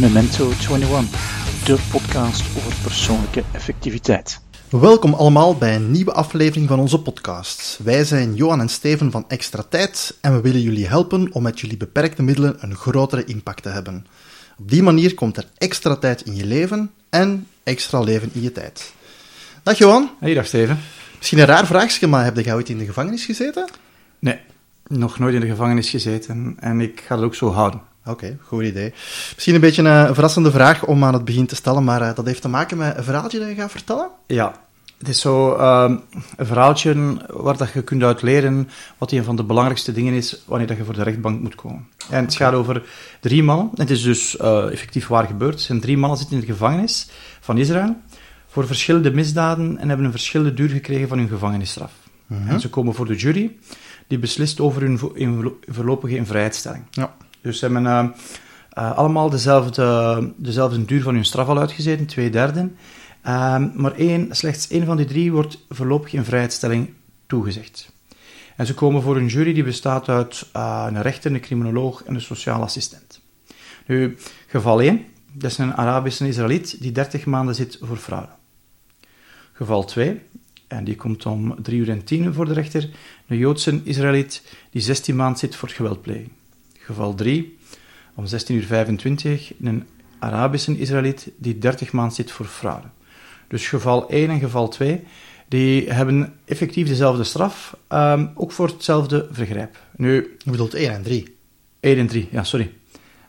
Memento 21, de podcast over persoonlijke effectiviteit. Welkom allemaal bij een nieuwe aflevering van onze podcast. Wij zijn Johan en Steven van Extra Tijd en we willen jullie helpen om met jullie beperkte middelen een grotere impact te hebben. Op die manier komt er extra tijd in je leven en extra leven in je tijd. Dag Johan. Hey, dag Steven. Misschien een raar vraagje, maar heb jij ooit in de gevangenis gezeten? Nee, nog nooit in de gevangenis gezeten en ik ga het ook zo houden. Oké, goed idee. Misschien een beetje een verrassende vraag om aan het begin te stellen, maar uh, dat heeft te maken met een verhaaltje dat je gaat vertellen? Ja, het is zo uh, een verhaaltje waar dat je kunt uitleren wat een van de belangrijkste dingen is wanneer dat je voor de rechtbank moet komen. En het gaat over drie mannen. Het is dus uh, effectief waar gebeurd. Zijn drie mannen zitten in de gevangenis van Israël voor verschillende misdaden en hebben een verschillende duur gekregen van hun gevangenisstraf. Mm -hmm. En ze komen voor de jury, die beslist over hun voorlopige invrijheidstelling. Ja. Dus ze hebben uh, uh, allemaal dezelfde, dezelfde duur van hun straf al uitgezeten, twee derde. Uh, maar één, slechts één van die drie wordt voorlopig in vrijheidstelling toegezegd. En ze komen voor een jury die bestaat uit uh, een rechter, een criminoloog en een sociaal assistent. Nu, geval 1, dat is een Arabische Israëliet die 30 maanden zit voor fraude. Geval 2, en die komt om 3 uur en 10 voor de rechter, een Joodse Israëliet die 16 maanden zit voor geweldpleging. Geval 3, om 16.25 uur, een Arabische Israëliet die 30 maanden zit voor fraude. Dus geval 1 en geval 2, die hebben effectief dezelfde straf, um, ook voor hetzelfde vergrijp. Nu, Je bedoelt 1 en 3? 1 en 3, ja, sorry.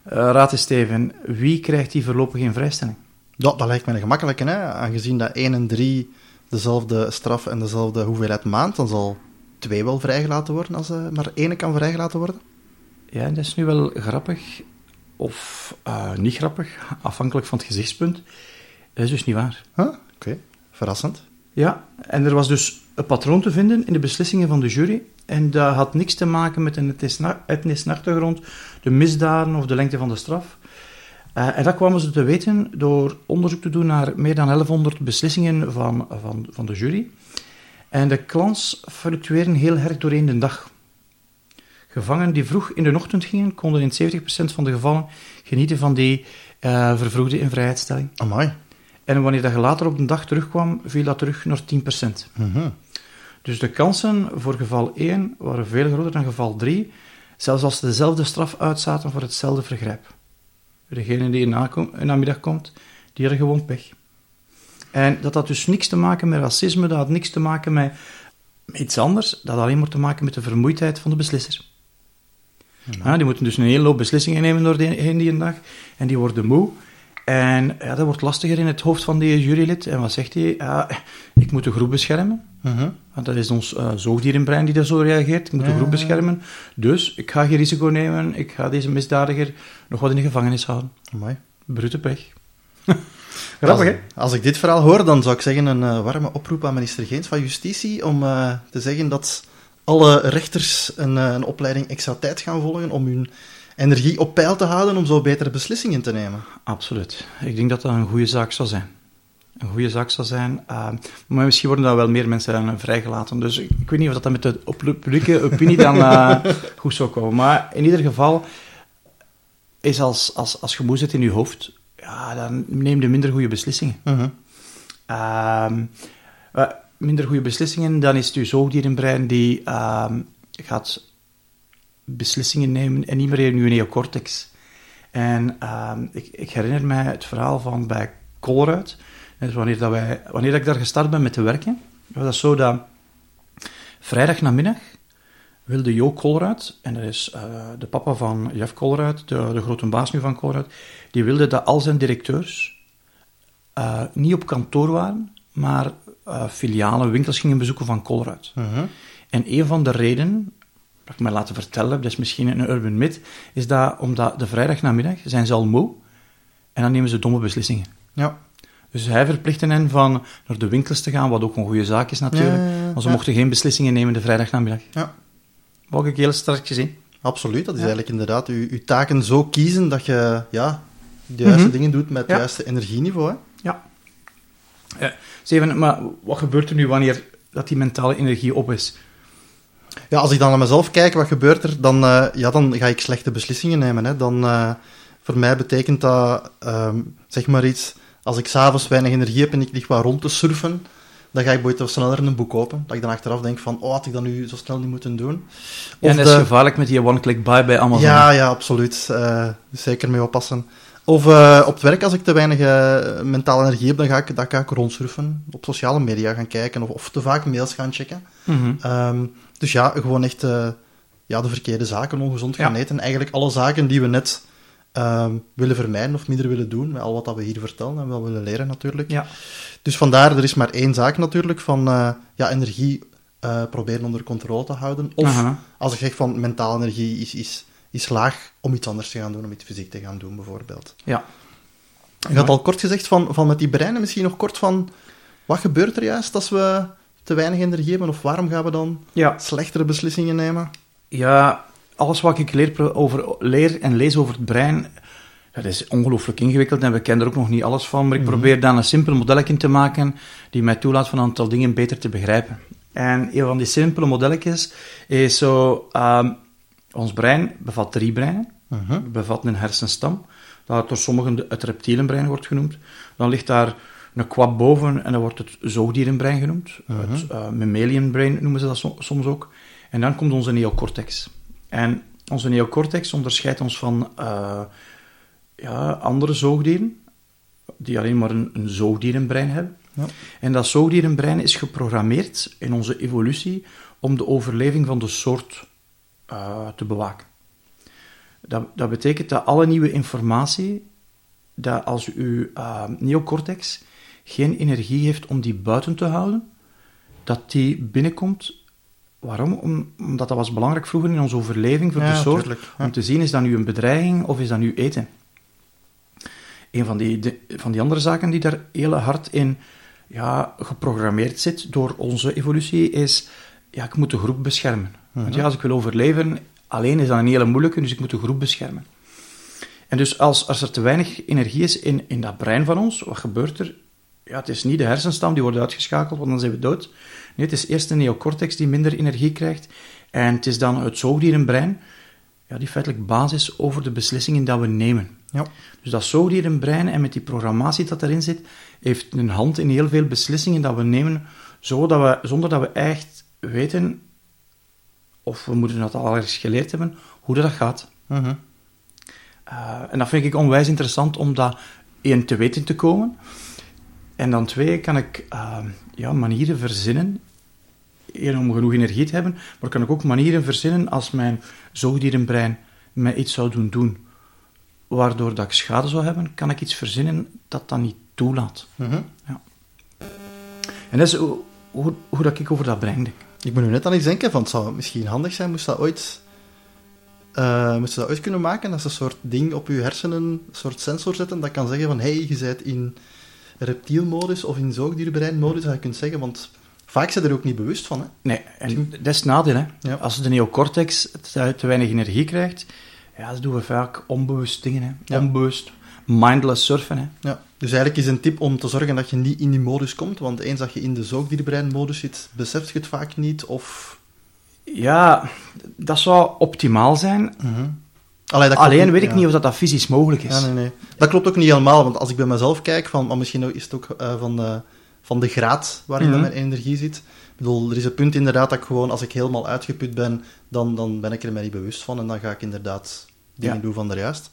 Uh, raad eens, Steven, wie krijgt die voorlopig in vrijstelling? Ja, dat lijkt me een gemakkelijke, hè? aangezien dat 1 en 3 dezelfde straf en dezelfde hoeveelheid maand, dan zal 2 wel vrijgelaten worden als uh, maar 1 kan vrijgelaten worden. Ja, dat is nu wel grappig, of uh, niet grappig, afhankelijk van het gezichtspunt. Dat is dus niet waar. Huh? Oké, okay. verrassend. Ja, en er was dus een patroon te vinden in de beslissingen van de jury. En dat had niks te maken met een etnisch achtergrond, de misdaden of de lengte van de straf. Uh, en dat kwamen ze te weten door onderzoek te doen naar meer dan 1100 beslissingen van, van, van de jury. En de klans fluctueren heel erg doorheen de dag. Gevangenen die vroeg in de ochtend gingen, konden in 70% van de gevallen genieten van die uh, vervroegde invrijheidstelling. Amai. En wanneer dat je later op de dag terugkwam, viel dat terug naar 10%. Mm -hmm. Dus de kansen voor geval 1 waren veel groter dan geval 3, zelfs als ze dezelfde straf uitzaten voor hetzelfde vergrijp. Degene die in de namiddag komt, die had gewoon pech. En dat had dus niks te maken met racisme, dat had niks te maken met, met iets anders, dat had alleen maar te maken met de vermoeidheid van de beslisser. Ja. Die moeten dus een hele hoop beslissingen nemen door de, heen die een dag, en die worden moe. En ja, dat wordt lastiger in het hoofd van die jurylid. En wat zegt hij? Ja, ik moet de groep beschermen. Uh -huh. Want dat is ons uh, zoogdierenbrein die dat zo reageert. Ik moet de groep beschermen. Dus ik ga geen risico nemen. Ik ga deze misdadiger nog wat in de gevangenis houden. Amai. Brute pech. Grappig, hè? Als ik dit verhaal hoor, dan zou ik zeggen een uh, warme oproep aan minister Geens van Justitie om uh, te zeggen dat alle rechters een, een opleiding extra tijd gaan volgen om hun energie op peil te houden om zo betere beslissingen te nemen. Absoluut. Ik denk dat dat een goede zaak zou zijn. Een goede zaak zou zijn. Uh, maar misschien worden daar wel meer mensen dan vrijgelaten. Dus ik, ik, weet niet of dat met de publieke opinie dan uh, goed zou komen. Maar in ieder geval is als, als, als je moe zit in je hoofd, ja, dan neem je minder goede beslissingen. Uh -huh. Uh, minder goede beslissingen, dan is het je zoogdierenbrein die gaat beslissingen nemen en niet meer in je neocortex. En uh, ik, ik, herinner mij het verhaal van bij Colruyt. Dus wanneer, dat wij, wanneer ik daar gestart ben met te werken, was dat zo dat vrijdag namiddag wilde Jo Colruyt, en dat is uh, de papa van Jeff Colruyt, de, de grote baas nu van Colruyt, die wilde dat al zijn directeurs uh, niet op kantoor waren, maar uh, filialen, winkels gingen bezoeken van Colruyt. Uh -huh. En een van de redenen dat ik me laten vertellen heb, dat is misschien een urban myth, is dat omdat de vrijdagnamiddag zijn ze al moe en dan nemen ze domme beslissingen. Ja. Dus hij verplichtte hen van naar de winkels te gaan, wat ook een goede zaak is natuurlijk, ja, ja, ja, maar ze mochten geen beslissingen nemen de vrijdagnamiddag. Ja. Wat ik heel sterk gezien. Absoluut, dat is eigenlijk inderdaad uw, uw taken zo kiezen dat je ja, de juiste mm -hmm. dingen doet met het juiste energieniveau. Hè? Ja. Steven, maar wat gebeurt er nu wanneer dat die mentale energie op is? Ja, als ik dan naar mezelf kijk, wat gebeurt er? Dan, uh, ja, dan ga ik slechte beslissingen nemen. Hè. Dan, uh, Voor mij betekent dat, ehm, zeg maar iets, als ik s'avonds weinig energie heb en ik lig wat rond te surfen, dan ga ik bijvoorbeeld sneller een boek open. Dat ik dan achteraf denk van, oh, had ik dat nu zo snel niet moeten doen. Ja, en dat is de- gevaarlijk met die one-click buy bij Amazon. Ja, ja, absoluut. Eh, zeker mee oppassen. Of eh, op het werk, als ik te weinig eh, mentale energie heb, dan ga ik, dan ga ik rondsurfen, op sociale media gaan kijken of, of te vaak mails gaan checken. Mhm. Ehm, dus ja, gewoon echt eh, ja, de verkeerde zaken, ongezond gaan Ja. eten. Eigenlijk alle zaken die we net ehm, willen vermijden of minder willen doen, met al wat dat we hier vertellen en wel willen leren natuurlijk. ja. Dus vandaar, er is maar één zaak natuurlijk, van ja, energie proberen onder controle te houden. Of als ik zeg van mentale energie is, is, is laag, om iets anders te gaan doen, om iets fysiek te gaan doen bijvoorbeeld. ja. Je had al kort gezegd van, van met die breinen, misschien nog kort van, wat gebeurt er juist als we te weinig energie hebben, of waarom gaan we dan Ja. slechtere beslissingen nemen? Ja, alles wat ik leer, over, leer en lees over het brein, dat is ongelooflijk ingewikkeld en we kennen er ook nog niet alles van, maar ik probeer dan een simpel modelletje te maken die mij toelaat van een aantal dingen beter te begrijpen. En een van die simpele modelletjes is zo, ehm, ons brein bevat drie breinen. Mhm. Het bevat een hersenstam, dat door sommigen het reptielenbrein wordt genoemd. Dan ligt daar een kwab boven en dat wordt het zoogdierenbrein genoemd. Het uh, mammalian brain noemen ze dat so- soms ook. En dan komt onze neocortex. En onze neocortex onderscheidt ons van eh, ja, andere zoogdieren, die alleen maar een, een zoogdierenbrein hebben. Ja. En dat zoogdierenbrein is geprogrammeerd in onze evolutie om de overleving van de soort eh, te bewaken. Dat, dat betekent dat alle nieuwe informatie, dat als uw eh, neocortex geen energie heeft om die buiten te houden, dat die binnenkomt. Waarom? Om, omdat dat was belangrijk vroeger in onze overleving voor Ja, de soort, ja. om te zien, is dat nu een bedreiging of is dat nu eten? Een van die, de- van die andere zaken die daar heel hard in ja, geprogrammeerd zit door onze evolutie, is ja, ik moet de groep beschermen. Want ja, als ik wil overleven, alleen is dat een hele moeilijke, dus ik moet de groep beschermen. En dus als, als er te weinig energie is in, in dat brein van ons, wat gebeurt er? Ja, het is niet de hersenstam die wordt uitgeschakeld, want dan zijn we dood. Nee, het is eerst de neocortex die minder energie krijgt. En het is dan het zoogdierenbrein, ja, die feitelijk basis over de beslissingen dat we nemen. Ja. Dus dat zoogdierenbrein en met die programmatie dat erin zit, heeft een hand in heel veel beslissingen dat we nemen, zodat we, zonder dat we echt weten, of we moeten dat al geleerd hebben, hoe dat gaat. Mhm. Uh, en dat vind ik onwijs interessant om dat één te weten te komen. En dan twee, kan ik uh, ja, manieren verzinnen. Eén, om genoeg energie te hebben, maar kan ik ook manieren verzinnen als mijn zoogdierenbrein mij iets zou doen doen, waardoor dat ik schade zou hebben, kan ik iets verzinnen dat dat niet toelaat. Mhm. Ja. En dat is hoe, hoe, hoe dat ik over dat brein denk. Ik moet nu net aan iets denken, van het zou misschien handig zijn, moest dat ooit, eh moest je dat ooit kunnen maken, dat ze een soort ding op je hersenen, een soort sensor zetten, dat kan zeggen van, hé, hey, je bent in reptielmodus of in zoogdierbreinmodus, dat je kunt zeggen, want vaak zijn er ook niet bewust van, hè. Nee, en dat is nadeel. Hè. Ja. Als de neocortex te, te weinig energie krijgt, ja, dan doen we vaak onbewust dingen. Hè. Ja. Onbewust. Mindless surfen. Hè. Ja, dus eigenlijk is een tip om te zorgen dat je niet in die modus komt, want eens dat je in de zoogdierbreinmodus zit, beseft je het vaak niet, of... Ja, dat zou optimaal zijn. Allee, dat Alleen weet ik ja. niet of dat, dat fysisch mogelijk is. Ja, nee, nee. Dat klopt ook niet helemaal, want als ik bij mezelf kijk, van, maar misschien is het ook eh, van, de, van de graad waarin Mhm. mijn energie zit. Ik bedoel, er is een punt inderdaad dat ik gewoon, als ik helemaal uitgeput ben, dan, dan ben ik er mij niet bewust van en dan ga ik inderdaad dingen Ja. doen van de juist.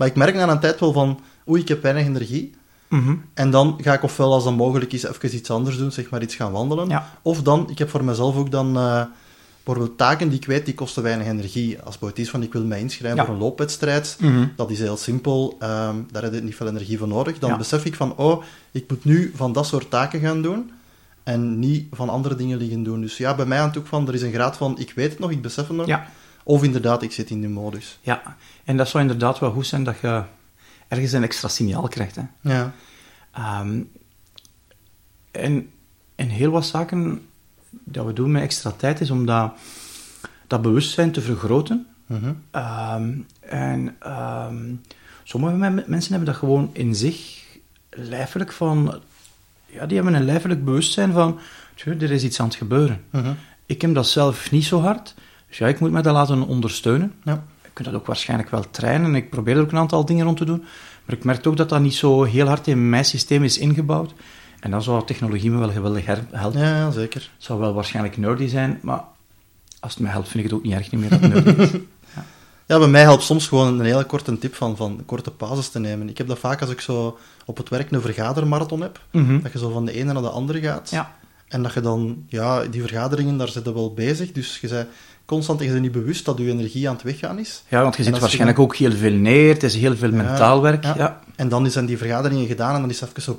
Maar ik merk na een tijd wel van, oei, ik heb weinig energie. Mhm. En dan ga ik ofwel, als dat mogelijk is, even iets anders doen, zeg maar iets gaan wandelen. Ja. Of dan, ik heb voor mezelf ook dan eh, bijvoorbeeld taken die ik weet, die kosten weinig energie. Als het is van, ik wil mij inschrijven Ja. voor een loopwedstrijd, Mhm. dat is heel simpel, ehm, daar heb je niet veel energie voor nodig. Dan Ja. besef ik van, oh, ik moet nu van dat soort taken gaan doen en niet van andere dingen liggen doen. Dus ja, bij mij hangt ook van, er is een graad van, ik weet het nog, ik besef het nog. Ja. Of inderdaad, ik zit in die modus. ja, en dat zou inderdaad wel goed zijn dat je ergens een extra signaal krijgt. Hè. Ja. Ehm, en, en heel wat zaken dat we doen met extra tijd is om dat, dat bewustzijn te vergroten. Ehm, en ehm, sommige me- mensen hebben dat gewoon in zich lijfelijk van... Ja, die hebben een lijfelijk bewustzijn van... tjoh, er is iets aan het gebeuren. Mhm. Ik heb dat zelf niet zo hard. Dus ja, ik moet me dat laten ondersteunen. Ja. je kunt dat ook waarschijnlijk wel trainen. Ik probeer er ook een aantal dingen rond te doen. Maar ik merk ook dat dat niet zo heel hard in mijn systeem is ingebouwd. En dan zou technologie me wel geweldig helpen. Ja, ja, zeker. Het zou wel waarschijnlijk nerdy zijn, maar als het me helpt, vind ik het ook niet erg niet meer dat het nerdy is. Ja, bij mij helpt soms gewoon een hele korte tip van, van korte pauzes te nemen. Ik heb dat vaak als ik zo op het werk een vergadermarathon heb. Mhm. Dat je zo van de ene naar de andere gaat. Ja. En dat je dan, ja, die vergaderingen, daar zit je wel bezig. Dus je zei constant, je bent niet bewust dat je energie aan het weggaan is. ja, want je zit je waarschijnlijk ook heel veel neer. Het is heel veel mentaal werk. Ja. Ja. En dan zijn die vergaderingen gedaan en dan is het even zo...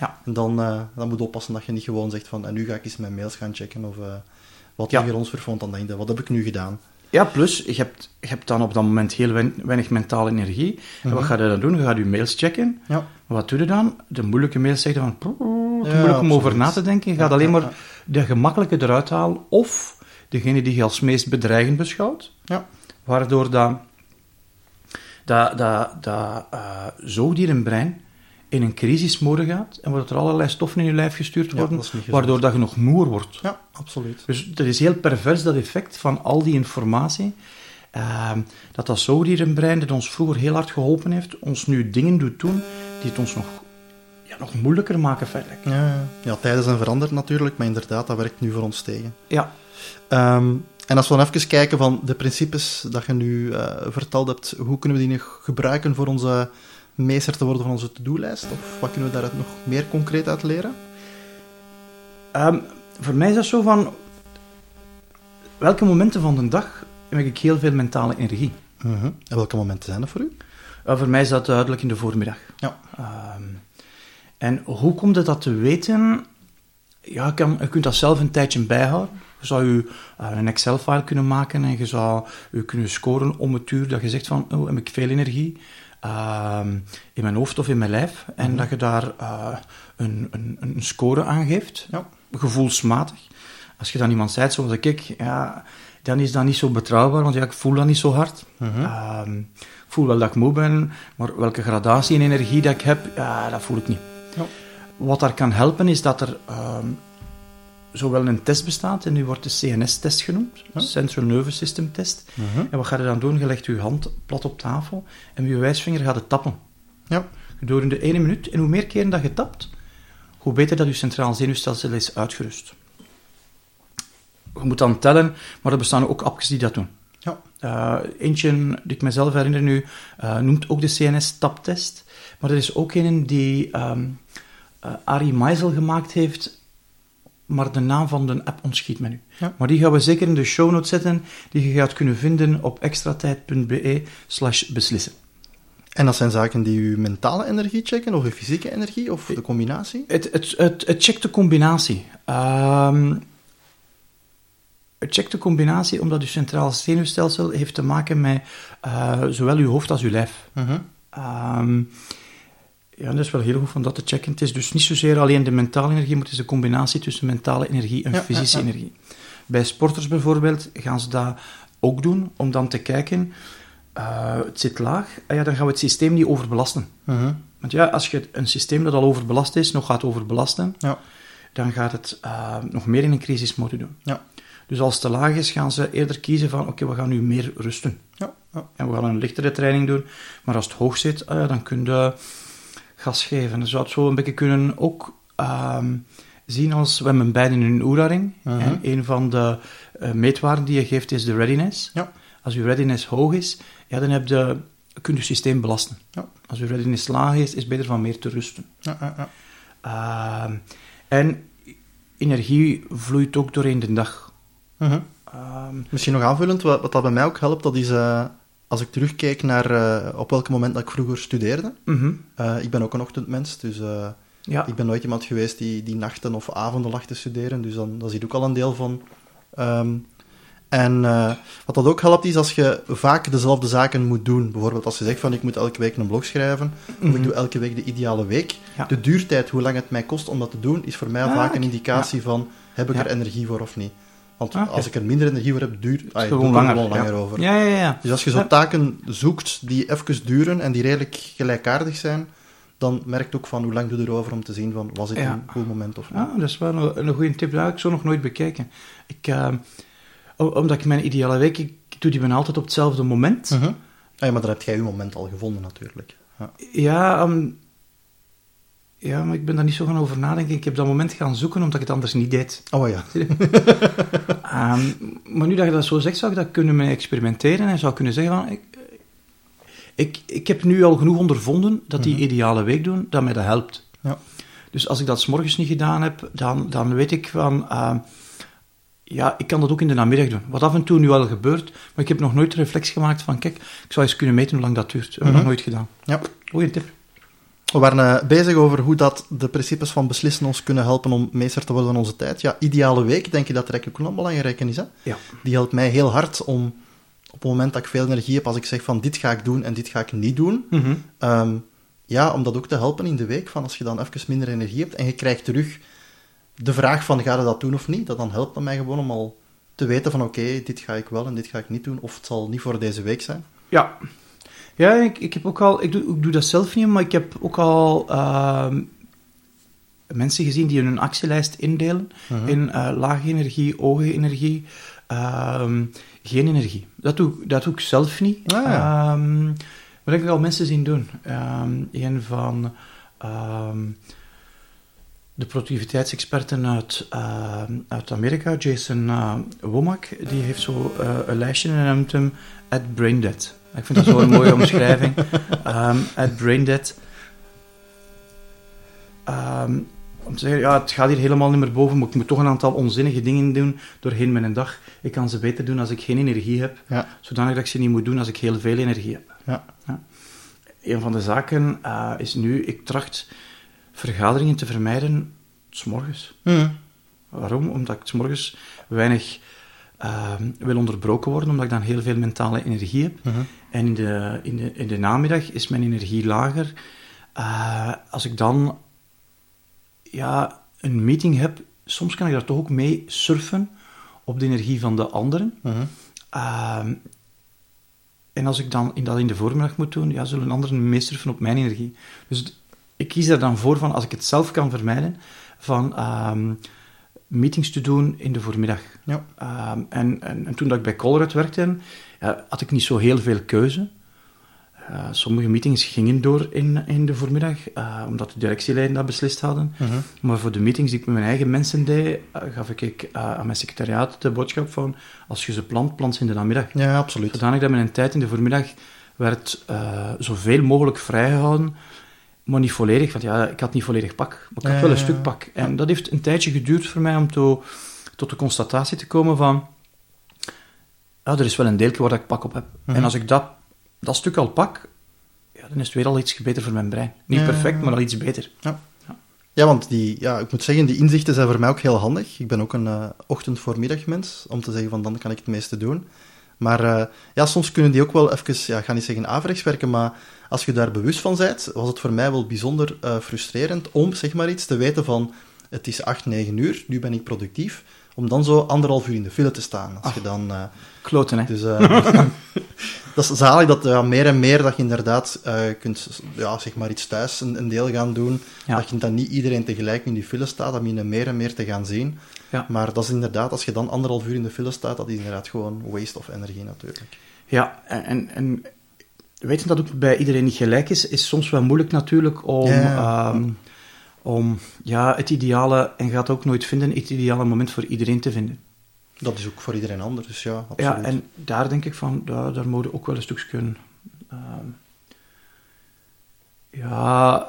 Ja. En dan, eh, dan moet je oppassen dat je niet gewoon zegt van, en nu ga ik eens mijn mails gaan checken of... eh, wat Ja. ja. ons vervond, dan denk je, wat heb ik nu gedaan? Ja, plus, je hebt, je hebt dan op dat moment heel weinig mentale energie. En wat Mhm. ga je dan doen? Je gaat je mails checken. Ja. Wat doe je dan? De moeilijke mails zeggen van... "Poeh, Te Ja, moeilijk om over na te denken. Je gaat alleen maar de gemakkelijke eruit halen. Of degene die je als meest bedreigend beschouwt. Ja. Waardoor dat, dat, dat, dat eh, zoogdierenbrein in een crisismode gaat. En waardoor er allerlei stoffen in je lijf gestuurd Ja, worden. gezond. waardoor dat je nog moer wordt. Ja, absoluut. Dus dat is heel pervers, dat effect van al die informatie. Ehm, dat dat zoogdierenbrein, dat ons vroeger heel hard geholpen heeft, ons nu dingen doet doen die het ons nog, ja, nog moeilijker maken feitelijk. Ja, ja. ja, tijden zijn veranderd natuurlijk, maar inderdaad, dat werkt nu voor ons tegen. Ja, Ehm, en als we dan even kijken van de principes dat je nu eh, verteld hebt, hoe kunnen we die nog gebruiken voor onze meester te worden van onze to-do-lijst? Of wat kunnen we daaruit nog meer concreet uit leren? Ehm, voor mij is dat zo van... Welke momenten van de dag heb ik heel veel mentale energie? Mhm. En welke momenten zijn dat voor u? Uh, voor mij is dat duidelijk in de voormiddag. Ja. Ehm, en hoe komt het dat te weten? Ja, kan, je kunt dat zelf een tijdje bijhouden. Je zou je uh, een Excel-file kunnen maken en je zou je kunnen scoren om het uur dat je zegt van, oh, heb ik veel energie ehm, in mijn hoofd of in mijn lijf. En dat je daar uh, een, een, een score aan geeft, Ja. gevoelsmatig. Als je dan iemand zei, zoals ik, ja, dan is dat niet zo betrouwbaar, want ja, ik voel dat niet zo hard. Mhm. Ehm, ik voel wel dat ik moe ben, maar welke gradatie in energie dat ik heb, ja, dat voel ik niet. Ja. Wat daar kan helpen is dat er ehm, zowel een test bestaat, en die wordt de CNS-test genoemd, Ja. Central Nervous System Test. Mhm. En wat ga je dan doen? Je legt je hand plat op tafel en met je wijsvinger gaat het tappen. Ja. Gedurende ene minuut. En hoe meer keren dat je tapt, hoe beter dat je centraal zenuwstelsel is uitgerust. Je moet dan tellen, maar er bestaan ook appjes die dat doen. Ja. Uh, eentje die ik mezelf herinner nu, uh, noemt ook de CNS-taptest. Maar er is ook een die um, Arie Meisel gemaakt heeft, maar de naam van de app ontschiet me nu. Ja. Maar die gaan we zeker in de show notes zetten, die je gaat kunnen vinden op extratijd.be slash beslissen. En dat zijn zaken die uw mentale energie checken, of uw fysieke energie, of de combinatie? Het, het, het, het checkt de combinatie. Um, het checkt de combinatie omdat uw centraal zenuwstelsel heeft te maken met uh, zowel uw hoofd als uw lijf. Uh -huh. um, ja, dat is wel heel goed om dat te checken. Het is dus niet zozeer alleen de mentale energie, maar het is een combinatie tussen mentale energie en Ja, fysische ja, ja. energie. Bij sporters bijvoorbeeld gaan ze dat ook doen, om dan te kijken, uh, het zit laag, ah ja, dan gaan we het systeem niet overbelasten. Uh -huh. Want ja, als je een systeem dat al overbelast is, nog gaat overbelasten, Ja. dan gaat het uh, nog meer in een crisismode doen. Ja. Dus als het te laag is, gaan ze eerder kiezen van, oké, we gaan nu meer rusten. En we gaan een lichtere training doen. Maar als het hoog zit, ah dan kun je gas geven. Dan zou het zo een beetje kunnen ook um, zien als, we hebben beiden een Oura-ring. Mhm. En een van de uh, meetwaarden die je geeft is de readiness. Ja. Als je readiness hoog is, ja, dan heb je, kun je systeem belasten. Ja. Als je readiness laag is, is het beter van meer te rusten. Ja. Uh, en energie vloeit ook doorheen de dag. Uh -huh. um, Misschien nog aanvullend, wat, wat dat bij mij ook helpt, dat is uh, als ik terugkijk naar uh, op welk moment dat ik vroeger studeerde. Mm -hmm. uh, ik ben ook een ochtendmens, dus ja. ik ben nooit iemand geweest die, die nachten of avonden lag te studeren, dus dan, dat is ook al een deel van. Um, en wat dat ook helpt is als je vaak dezelfde zaken moet doen. Bijvoorbeeld als je zegt van ik moet elke week een blog schrijven, mm -hmm. of ik doe elke week de ideale week. Ja. De duurtijd, hoe lang het mij kost om dat te doen, is voor mij Ah, vaak een indicatie ja. van heb ik er energie voor of niet. Want Ah, als ik er minder energie voor heb, duurt het gewoon langer, gewoon langer ja. over. Ja, ja, ja. Dus als je zo Ja. taken zoekt die even duren en die redelijk gelijkaardig zijn, dan merkt ook van hoe lang doe je erover om te zien van was het Ja. een goed moment of niet. Ah, dat is wel een, een goede tip. Dat heb ik zo nog nooit bekeken. Ik, uh, omdat ik mijn ideale week... Ik, doe die bijna altijd op hetzelfde moment. Mhm. Ah ja, maar daar heb jij je moment al gevonden natuurlijk. Ja. Ja, ehm, ja, maar ik ben daar niet zo gaan over nadenken. Ik heb dat moment gaan zoeken omdat ik het anders niet deed. Oh ja. Ehm, maar nu dat je dat zo zegt, zou ik dat kunnen mee experimenteren en zou kunnen zeggen van... Ik, ik, ik heb nu al genoeg ondervonden dat die ideale week doen, dat mij dat helpt. Ja. Dus als ik dat 's morgens niet gedaan heb, dan, dan weet ik van... ehm, ja, ik kan dat ook in de namiddag doen. Wat af en toe nu wel gebeurt, maar ik heb nog nooit de reflex gemaakt van... Kijk, ik zou eens kunnen meten hoe lang dat duurt. Dat hebben we nog nooit gedaan. ja. Goeie tip. We waren eh, bezig over hoe dat de principes van beslissen ons kunnen helpen om meester te worden van onze tijd. Ja, ideale week, denk je dat er eigenlijk ook een belangrijke is. Hè? Ja. Die helpt mij heel hard om, op het moment dat ik veel energie heb, als ik zeg van dit ga ik doen en dit ga ik niet doen, Mhm. ehm, ja, om dat ook te helpen in de week, van als je dan even minder energie hebt en je krijgt terug de vraag van ga je dat doen of niet, dat dan helpt dat mij gewoon om al te weten van oké, dit ga ik wel en dit ga ik niet doen, of het zal niet voor deze week zijn. Ja. Ja, ik, ik heb ook al... Ik doe, ik doe dat zelf niet, maar ik heb ook al ehm, mensen gezien die hun actielijst indelen in eh, lage energie, hoge energie, ehm, geen energie. Dat doe, dat doe ik zelf niet. Ah, ja. Ehm, maar ik heb al mensen zien doen. Ehm, een van de productiviteitsexperten uit, uit Amerika, Jason eh, Womack, die heeft zo eh, een lijstje en noemt hem at braindead. Ik vind dat zo'n mooie omschrijving. Ehm at braindead. Ehm, om te zeggen, ja, het gaat hier helemaal niet meer boven, maar ik moet toch een aantal onzinnige dingen doen doorheen mijn dag. Ik kan ze beter doen als ik geen energie heb, Ja. zodanig dat ik ze niet moet doen als ik heel veel energie heb. Ja. Een van de zaken eh, is nu, ik tracht vergaderingen te vermijden s'morgens. Mhm. Waarom? Omdat ik s'morgens weinig ehm, wil onderbroken worden, omdat ik dan heel veel mentale energie heb. Mhm. En in de, in, de, in de namiddag is mijn energie lager. Eh, als ik dan ja, een meeting heb, soms kan ik daar toch ook mee surfen op de energie van de anderen. Mhm. Ehm, en als ik dan in dat in de voormiddag moet doen, ja, zullen anderen meesurfen op mijn energie. Dus ik kies er dan voor van, als ik het zelf kan vermijden, van ehm, meetings te doen in de voormiddag. Ja. Ehm, en, en, en toen dat ik bij Colruyt werkte, had ik niet zo heel veel keuze. Eh, sommige meetings gingen door in, in de voormiddag, eh, omdat de directieleden dat beslist hadden. Mhm. Maar voor de meetings die ik met mijn eigen mensen deed, eh, gaf ik aan mijn secretariaat de boodschap van als je ze plant, plant ze in de namiddag. Ja, absoluut. Zodanig dat mijn tijd in de voormiddag werd zoveel mogelijk vrijgehouden, maar niet volledig, want ja, ik had niet volledig pak, maar ik had Ja, wel een ja, stuk ja. pak. En dat heeft een tijdje geduurd voor mij om to- tot de constatatie te komen van, ja, er is wel een deeltje waar ik pak op heb. Mhm. En als ik dat, dat stuk al pak, ja, dan is het weer al iets beter voor mijn brein. Niet Ja, perfect, ja, ja. maar al iets beter. Ja, want die, ja, ik moet zeggen, die inzichten zijn voor mij ook heel handig. Ik ben ook een eh ochtend-voormiddagmens, om te zeggen van dan kan ik het meeste doen. Maar eh, ja, soms kunnen die ook wel even, ja, ik ga niet zeggen averechts werken, maar als je daar bewust van bent, was het voor mij wel bijzonder eh, frustrerend om, zeg maar iets, te weten van het is 8, 9 uur, nu ben ik productief, om dan zo anderhalf uur in de file te staan. Als je dan... eh, Kloten, hè. dus dat is zalig dat ja, meer en meer dat je inderdaad kunt, ja, zeg maar iets thuis een, een deel gaan doen. Ja. Dat je dan niet iedereen tegelijk in die file staat, dat je meer en meer te gaan zien. Ja. Maar dat is inderdaad, als je dan anderhalf uur in de file staat, dat is inderdaad gewoon waste of energie natuurlijk. Ja, en, en, en weten dat ook bij iedereen niet gelijk is, is soms wel moeilijk natuurlijk om, Ja, ehm, om ja, het ideale, en gaat ook nooit vinden, het ideale moment voor iedereen te vinden. Dat is ook voor iedereen anders, dus ja, absoluut. Ja, en daar denk ik van, daar, daar moet je ook wel een stukje kunnen. ehm, ja,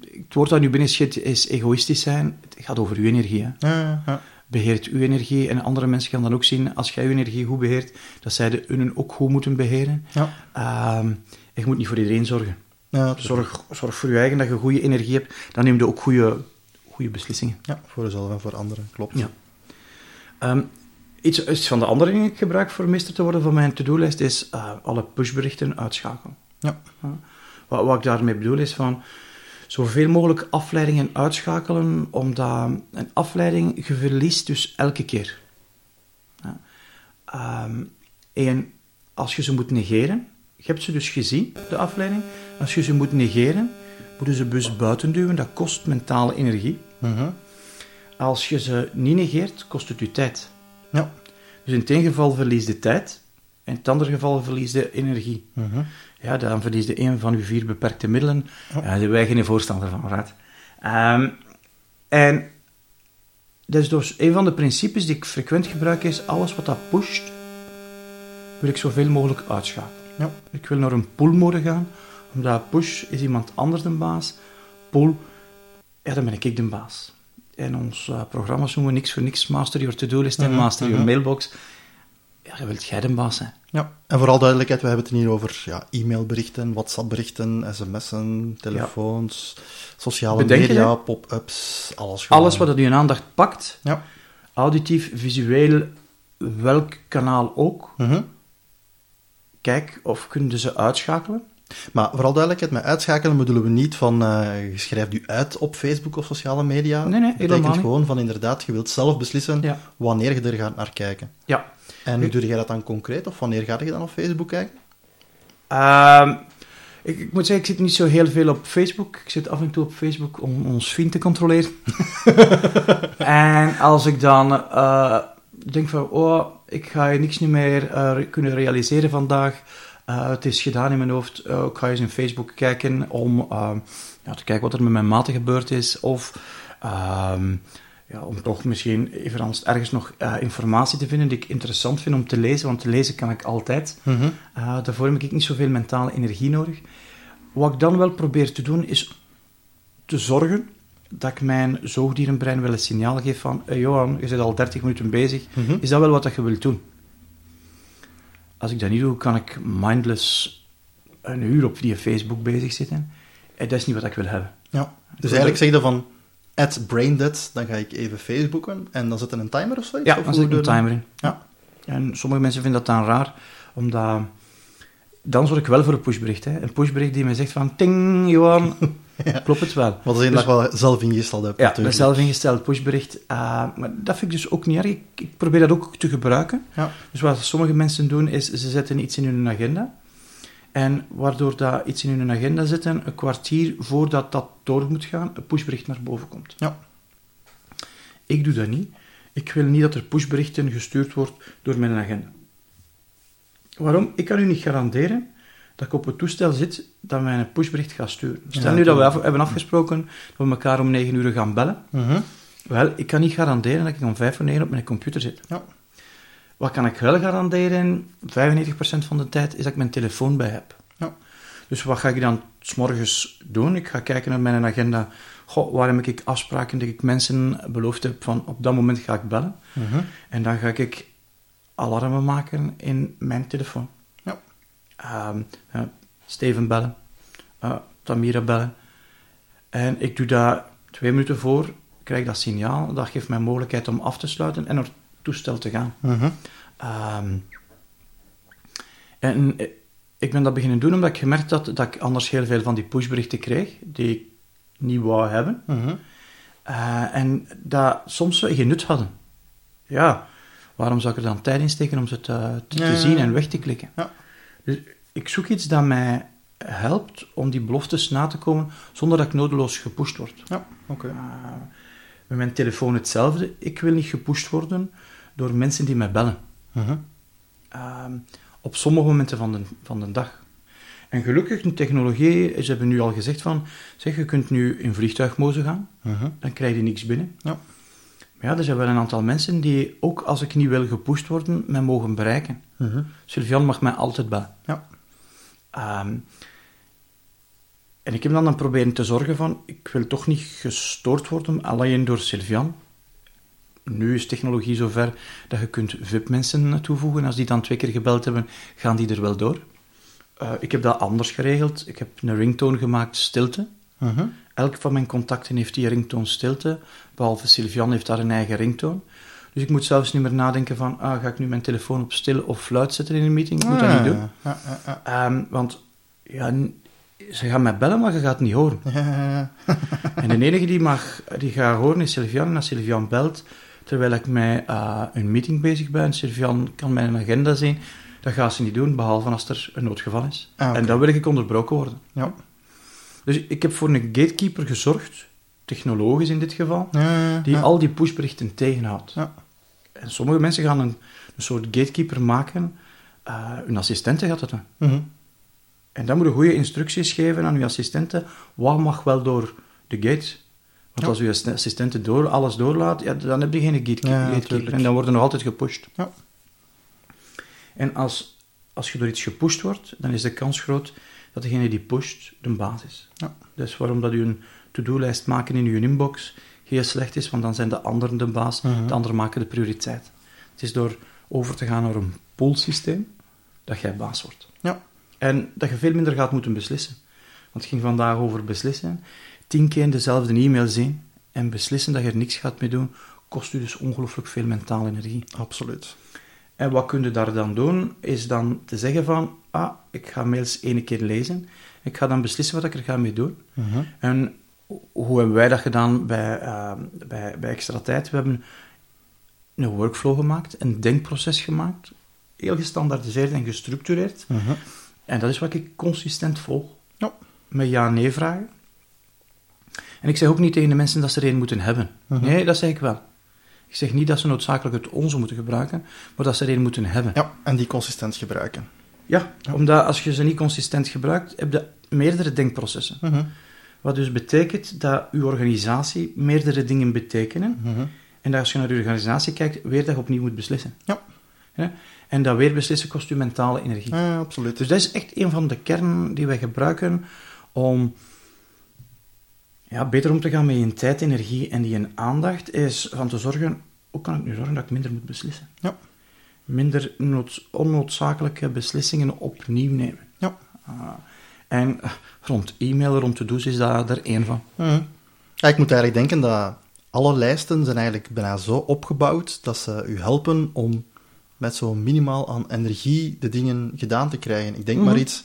het woord dat nu binnen schiet is egoïstisch zijn. Het gaat over uw energie. Hè. Ja, ja. Beheert uw energie en andere mensen gaan dan ook zien, als jij uw energie goed beheert, dat zij de hun ook goed moeten beheren. Ja. Ehm, en je moet niet voor iedereen zorgen. Ja, is- Zorg, zorg voor je eigen dat je goede energie hebt, dan neem je ook goede, goede beslissingen. ja, voor jezelf en voor anderen, klopt. Ja. Ehm, iets, iets van de andere dingen die ik gebruik voor meester te worden van mijn to-do-lijst is eh, alle pushberichten uitschakelen. Ja. Wat, wat ik daarmee bedoel is van zoveel mogelijk afleidingen uitschakelen, omdat een afleiding je verliest dus elke keer. Ja. Ehm, en als je ze moet negeren, je hebt ze dus gezien, de afleiding, als je ze moet negeren, moeten ze bus buiten duwen, dat kost mentale energie. Mhm. Als je ze niet negeert, kost het je tijd. Ja. Dus in het een geval verlies je tijd In het andere geval verlies je energie. Mhm. Ja, dan verlies je een van uw vier beperkte middelen. Ja, daar zijn wij geen voorstander van, raad. Ehm, en dus, dus een van de principes die ik frequent gebruik is, alles wat dat pusht, wil ik zoveel mogelijk uitschakelen. Ja. Ik wil naar een pull-mode gaan, omdat push is iemand anders de baas. Pull, ja, dan ben ik de baas. En ons uh, programma's noemen niks voor niks Master Your To-Do-list en Mhm, Master Your. Mailbox. Ja, dan wilt jij de baas zijn. Ja, en vooral duidelijkheid, we hebben het hier over ja, e-mailberichten, WhatsApp-berichten, sms'en, telefoons, sociale Bedenken, media, pop-ups, alles gewoon. Alles wat je aandacht pakt, Ja. auditief, visueel, welk kanaal ook, Mhm. kijk of kunnen ze uitschakelen. Maar vooral duidelijkheid, met uitschakelen bedoelen we niet van eh, je schrijft u uit op Facebook of sociale media. Nee, nee, helemaal betekent gewoon van inderdaad, je wilt zelf beslissen Ja. wanneer je er gaat naar kijken. Ja. En hoe doe jij dat dan concreet? Of wanneer ga je dan op Facebook kijken? Ehm, ik, ik moet zeggen, ik zit niet zo heel veel op Facebook. Ik zit af en toe op Facebook om ons vriend te controleren. en als ik dan eh, denk van, oh, ik ga hier niks niet meer eh, kunnen realiseren vandaag. Eh, het is gedaan in mijn hoofd. Eh, ik ga eens in Facebook kijken om eh, ja, te kijken wat er met mijn maten gebeurd is. Of ehm, ja, om toch misschien even anders ergens nog informatie te vinden die ik interessant vind om te lezen. Want te lezen kan ik altijd. Mhm. Uh, daarvoor heb ik niet zoveel mentale energie nodig. Wat ik dan wel probeer te doen, is te zorgen dat ik mijn zoogdierenbrein wel een signaal geef van hey Johan, je bent al 30 minuten bezig, Mhm. is dat wel wat dat je wilt doen? Als ik dat niet doe, kan ik mindless een uur op die Facebook bezig zitten. En dat is niet wat ik wil hebben. Ja. Dus eigenlijk zeg je van, at braindead, dan ga ik even Facebooken en dan zet er een timer of zoiets? Ja, Of dan zet ik een timer in. Ja. En sommige mensen vinden dat dan raar, omdat... Dan zorg ik wel voor een pushbericht. Hè. Een pushbericht die mij zegt van... Ting, Johan. Ja. Klopt het wel. Wat is Dus- dat wel zelf ingesteld hebt Ja, een natuurlijk. zelf ingesteld pushbericht. eh, maar dat vind ik dus ook niet erg. Ik, ik probeer dat ook te gebruiken. Ja. Dus wat sommige mensen doen, is ze zetten iets in hun agenda. En waardoor dat iets in hun agenda zetten, een kwartier voordat dat door moet gaan, een pushbericht naar boven komt. Ja. Ik doe dat niet. Ik wil niet dat er pushberichten gestuurd wordt door mijn agenda. Waarom? Ik kan u niet garanderen dat ik op het toestel zit dat mij een pushbericht gaat sturen. Stel Ja, nu dat we af- hebben afgesproken dat we elkaar om 9 uur gaan bellen. Mhm. Wel, ik kan niet garanderen dat ik om 5 voor 9 op mijn computer zit. Ja. Wat kan ik wel garanderen, 95% van de tijd, is dat ik mijn telefoon bij heb. Ja. Dus wat ga ik dan s'morgens doen? Ik ga kijken naar mijn agenda. Goh, waar heb ik afspraken dat ik mensen beloofd heb van op dat moment ga ik bellen. Mhm. En dan ga ik alarmen maken in mijn telefoon. Ja. Ehm, eh, Steven bellen, eh, Tamira bellen. En ik doe dat twee minuten voor, krijg dat signaal. Dat geeft mij mogelijkheid om af te sluiten en naar het toestel te gaan. Mhm. Ehm, en eh, ik ben dat beginnen doen omdat ik gemerkt had dat ik anders heel veel van die pushberichten kreeg, die ik niet wou hebben. Mhm. Eh, en dat soms ze geen nut hadden. Ja, waarom zou ik er dan tijd in steken om ze te, te, te Ja, ja, zien en weg te klikken? Ja. Dus ik zoek iets dat mij helpt om die beloftes na te komen zonder dat ik nodeloos gepusht word. Ja, oké. Eh, met mijn telefoon hetzelfde. Ik wil niet gepusht worden door mensen die mij bellen. Mhm. Ehm, op sommige momenten van de, van de dag. En gelukkig, de technologie, ze hebben nu al gezegd van, zeg, je kunt nu in vliegtuigmodus gaan, Mhm. dan krijg je niks binnen. Ja. Maar ja, er zijn wel een aantal mensen die, ook als ik niet wil gepusht worden, mij mogen bereiken. Mhm. Sylvian mag mij altijd bellen. Ja. Ehm, en ik heb dan dan proberen te zorgen van, ik wil toch niet gestoord worden, alleen door Sylvian. Nu is technologie zover dat je kunt VIP-mensen toevoegen. Als die dan twee keer gebeld hebben, gaan die er wel door. Eh, ik heb dat anders geregeld. Ik heb een ringtone gemaakt, stilte. Mhm. Elk van mijn contacten heeft die ringtone stilte, behalve Sylvian heeft daar een eigen ringtone. Dus ik moet zelfs niet meer nadenken van, ah, ga ik nu mijn telefoon op stil of luid zetten in een meeting? Ik moet dat Ah, niet doen. Ehm, want ja, ze gaan mij bellen, maar je gaat het niet horen. En de enige die, mag, die gaat horen is Sylvian. En als Sylvian belt, terwijl ik met eh, een meeting bezig ben, Sylvian kan mijn agenda zien, dat gaat ze niet doen, behalve als er een noodgeval is. Ah. En dan wil ik onderbroken worden. Ja. Dus ik heb voor een gatekeeper gezorgd, technologisch in dit geval, Ja, ja, ja. die al die pushberichten tegenhoudt. Ja. En sommige mensen gaan een, een soort gatekeeper maken eh uw assistente gaat het doen. Mhm. En dan moet je goede instructies geven aan uw assistente. Wat mag wel door de gate? Want Ja. als uw asst- assistente door, alles doorlaat, ja, dan heb je geen Ja, gatekeeper. en dan worden nog altijd gepusht. Ja. En als, als je door iets gepusht wordt, dan is de kans groot dat degene die pusht de baas is. Ja. Dus waarom dat u een to-do-lijst maken in uw inbox heel slecht is, want dan zijn de anderen de baas, Mhm. de anderen maken de prioriteit. Het is door over te gaan naar een poolsysteem dat jij baas wordt. Ja. En dat je veel minder gaat moeten beslissen. Want het ging vandaag over beslissen. Tien keer dezelfde e-mail zien en beslissen dat je er niks gaat mee doen, kost u dus ongelooflijk veel mentale energie. Absoluut. En wat kun je daar dan doen, is dan te zeggen van, ah, ik ga mails één keer lezen, ik ga dan beslissen wat ik er ga mee doen. Mhm. En hoe hebben wij dat gedaan bij, eh, bij, bij Extra Tijd? We hebben een workflow gemaakt, een denkproces gemaakt, heel gestandaardiseerd en gestructureerd. Mhm. En dat is wat ik consistent volg. Ja. Met ja-nee vragen. En ik zeg ook niet tegen de mensen dat ze er een moeten hebben. Mhm. Nee, dat zeg ik wel. Ik zeg niet dat ze noodzakelijk het onze moeten gebruiken, maar dat ze er een moeten hebben. Ja, en die consistent gebruiken. Ja, omdat als je ze niet consistent gebruikt, heb je meerdere denkprocessen. Mhm. Wat dus betekent dat uw organisatie meerdere dingen betekenen. Mhm. En dat als je naar uw organisatie kijkt, weer dat je opnieuw moet beslissen. Ja. Ja? En dat weer beslissen kost u mentale energie. Ja, absoluut. Dus dat is echt een van de kernen die wij gebruiken om ja, beter om te gaan met je tijd, energie en die aandacht, is van te zorgen, hoe kan ik nu zorgen dat ik minder moet beslissen? Ja. Minder nood- onnoodzakelijke beslissingen opnieuw nemen. Ja. Ah, en eh, rond e-mail, rond to-do's is dat er één van. Mhm. Ja, ik moet eigenlijk denken dat alle lijsten zijn eigenlijk bijna zo opgebouwd dat ze u helpen om met zo minimaal aan energie de dingen gedaan te krijgen. Ik denk Mhm. maar iets,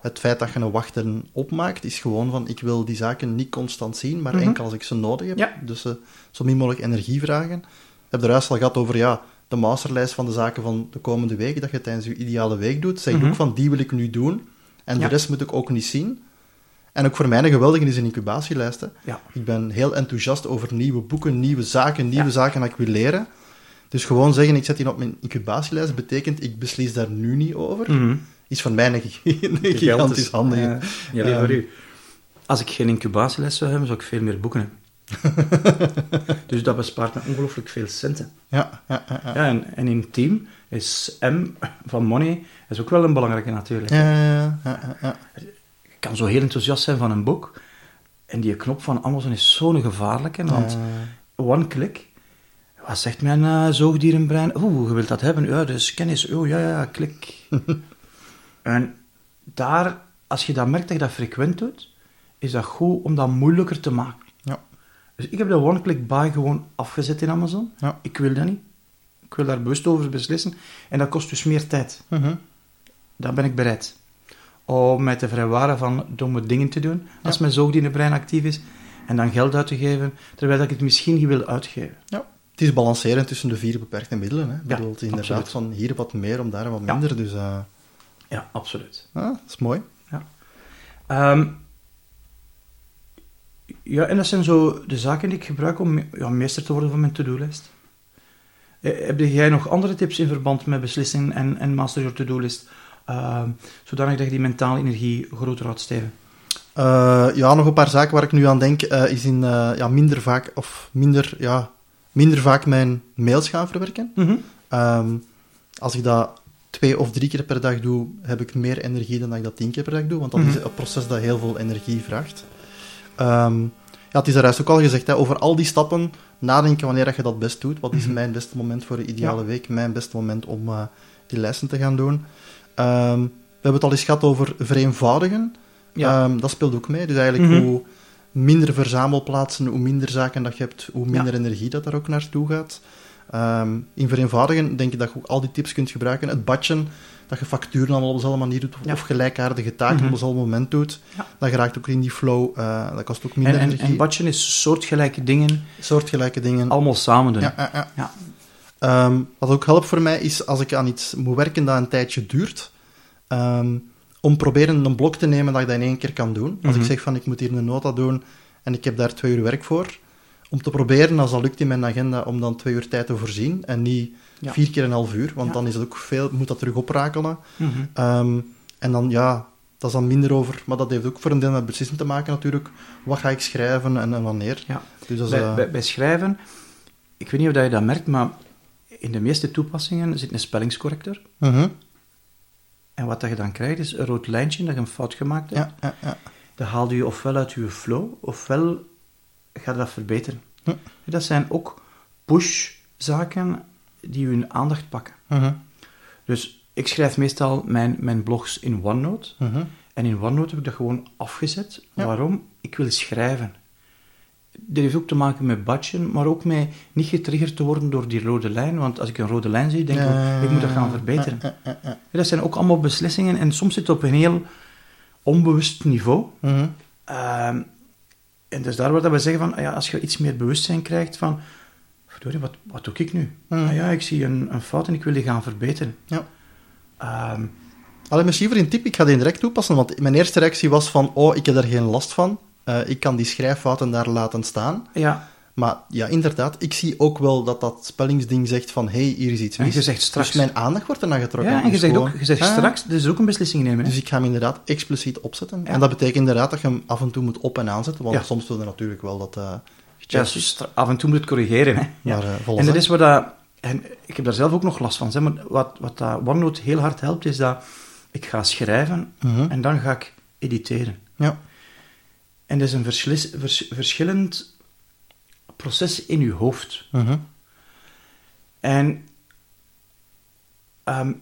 het feit dat je een wachten opmaakt, is gewoon van, ik wil die zaken niet constant zien, maar Mhm. enkel als ik ze nodig heb. Ja. Dus eh, zo min mogelijk energie vragen. Ik heb er juist al gehad over, ja, de masterlijst van de zaken van de komende week, dat je tijdens je ideale week doet. Zeg je Mhm. ook van, die wil ik nu doen, en Ja. de rest moet ik ook niet zien. En ook voor mij een geweldige is een incubatielijst. Ja. Ik ben heel enthousiast over nieuwe boeken, nieuwe zaken, nieuwe Ja. zaken dat ik wil leren. Dus gewoon zeggen, ik zet die op mijn incubatielijst, betekent ik beslis daar nu niet over. Mhm. Is voor mij een, een gigantisch handige. Eh, ja, voor u. Als ik geen incubatieles zou hebben, zou ik veel meer boeken hebben. dus dat bespaart me ongelooflijk veel centen. Ja, ja, ja. ja. Ja, en, en in team is M van Money is ook wel een belangrijke natuurlijk. Ja, ja, ja, ja. Je kan zo heel enthousiast zijn van een boek. En die knop van Amazon is zo'n gevaarlijke, want one click. Wat zegt mijn eh, zoogdierenbrein? Oeh, je wilt dat hebben? Ja, dus kennis. Oh, ja, ja, klik. en daar, als je dat merkt dat je dat frequent doet, is dat goed om dat moeilijker te maken. Ja. Dus ik heb de one-click buy gewoon afgezet in Amazon. Ja. Ik wil dat niet. Ik wil daar bewust over beslissen. En dat kost dus meer tijd. Mhm. Daar ben ik bereid. Om mij te vrijwaren van domme dingen te doen, als mijn zoogdierenbrein actief is, en dan geld uit te geven, terwijl ik het misschien niet wil uitgeven. Ja. Het is balanceren tussen de vier beperkte middelen. Hè. Ik Ja, bedoel, het is inderdaad absoluut. van hier wat meer, om daar wat Ja. minder. Dus eh, Ja, absoluut. ah, dat is mooi. Ehm, ja, en dat zijn zo de zaken die ik gebruik om ja, meester te worden van mijn to-do-lijst. Eh, Heb jij nog andere tips in verband met beslissingen en, en master your to-do-list, ehm, zodanig dat je die mentale energie groter houdt, Steven? Eh, ja, nog een paar zaken waar ik nu aan denk, eh, is in eh, ja, minder vaak, of minder, ja, minder vaak mijn mails gaan verwerken. Ehm, als ik dat twee of drie keer per dag doe, heb ik meer energie dan dat ik dat tien keer per dag doe, want dat Mhm. is een proces dat heel veel energie vraagt. Ehm, ja, het is juist ook al gezegd, hè, over al die stappen nadenken wanneer dat je dat best doet. Wat is Mhm. mijn beste moment voor de ideale Ja. week? Mijn beste moment om die lessen te gaan doen? Ehm, we hebben het al eens gehad over vereenvoudigen. Ja. Ehm, dat speelt ook mee. Dus eigenlijk Mhm. hoe minder verzamelplaatsen, hoe minder zaken dat je hebt, hoe minder energie dat daar ook naartoe gaat. Ehm, in vereenvoudigen denk ik dat je ook al die tips kunt gebruiken. Het batchen, dat je facturen allemaal op dezelfde manier doet, Ja. of gelijkaardige taken Mhm. op dezelfde moment doet. Ja. Dat geraakt ook in die flow. eh, dat kost ook minder En, en, energie. en batchen is soortgelijke dingen Soortgelijke dingen. allemaal samen doen. Ja, ja, ja. Ehm, wat ook helpt voor mij is als ik aan iets moet werken dat een tijdje duurt, ehm, om proberen een blok te nemen dat ik dat in één keer kan doen. Als Mhm. ik zeg van ik moet hier een nota doen en ik heb daar twee uur werk voor, om te proberen, als dat lukt in mijn agenda, om dan twee uur tijd te voorzien en niet Ja. Vier keer een half uur, want Ja. dan is het ook veel, moet dat terug oprakelen. Mhm. Ehm, en dan, ja, dat is dan minder over... Maar dat heeft ook voor een deel met beslissing te maken natuurlijk. Wat ga ik schrijven en, en wanneer. Ja. Dus dat is... Bij, eh, bij, bij schrijven, ik weet niet of dat je dat merkt, maar in de meeste toepassingen zit een spellingscorrector. mhm. En wat dat je dan krijgt, is een rood lijntje dat je een fout gemaakt hebt. Ja, ja, ja. Dat haalde je ofwel uit je flow, ofwel gaat dat verbeteren. Dat zijn ook push-zaken die je aandacht pakken. Mhm, Dus ik schrijf meestal mijn, mijn blogs in OneNote. mhm. En in OneNote heb ik dat gewoon afgezet. Waarom? Ik wil schrijven. Dit heeft ook te maken met batchen, maar ook met niet getriggerd te worden door die rode lijn. Want als ik een rode lijn zie, denk ik, ik moet dat gaan verbeteren. Dat zijn ook allemaal beslissingen en soms zit het op een heel onbewust niveau. Mhm. Ehm, en dus daar waar we zeggen van, ah ja, als je iets meer bewustzijn krijgt van, verdorie, wat, wat doe ik nu? Mhm. Ah ja, ik zie een, een fout en ik wil die gaan verbeteren. Ja. Ehm, misschien voor een tip, ik ga die direct toepassen, want mijn eerste reactie was van, oh, ik heb daar geen last van. Eh, ik kan die schrijffouten daar laten staan. ja, Maar ja, inderdaad, ik zie ook wel dat dat spellingsding zegt van, hé, hey, hier is iets En mis. je zegt straks. Dus mijn aandacht wordt ernaar getrokken. ja en je Dus zegt, gewoon, ook, je zegt ah, straks, dus ook een beslissing nemen. hè. Dus ik ga hem inderdaad expliciet opzetten. Ja. En dat betekent inderdaad dat je hem af en toe moet op- en aanzetten, want Ja. soms wil je natuurlijk wel dat... eh Ja, dus af en toe moet het corrigeren. Hè. Ja. Maar, eh, volgens en dat is wat dat... En ik heb daar zelf ook nog last van. Zeg, maar wat, wat dat OneNote heel hard helpt, is dat ik ga schrijven Mhm. en dan ga ik editeren. Ja. En dat is een vers- verschillend proces in je hoofd. Mhm. En ehm,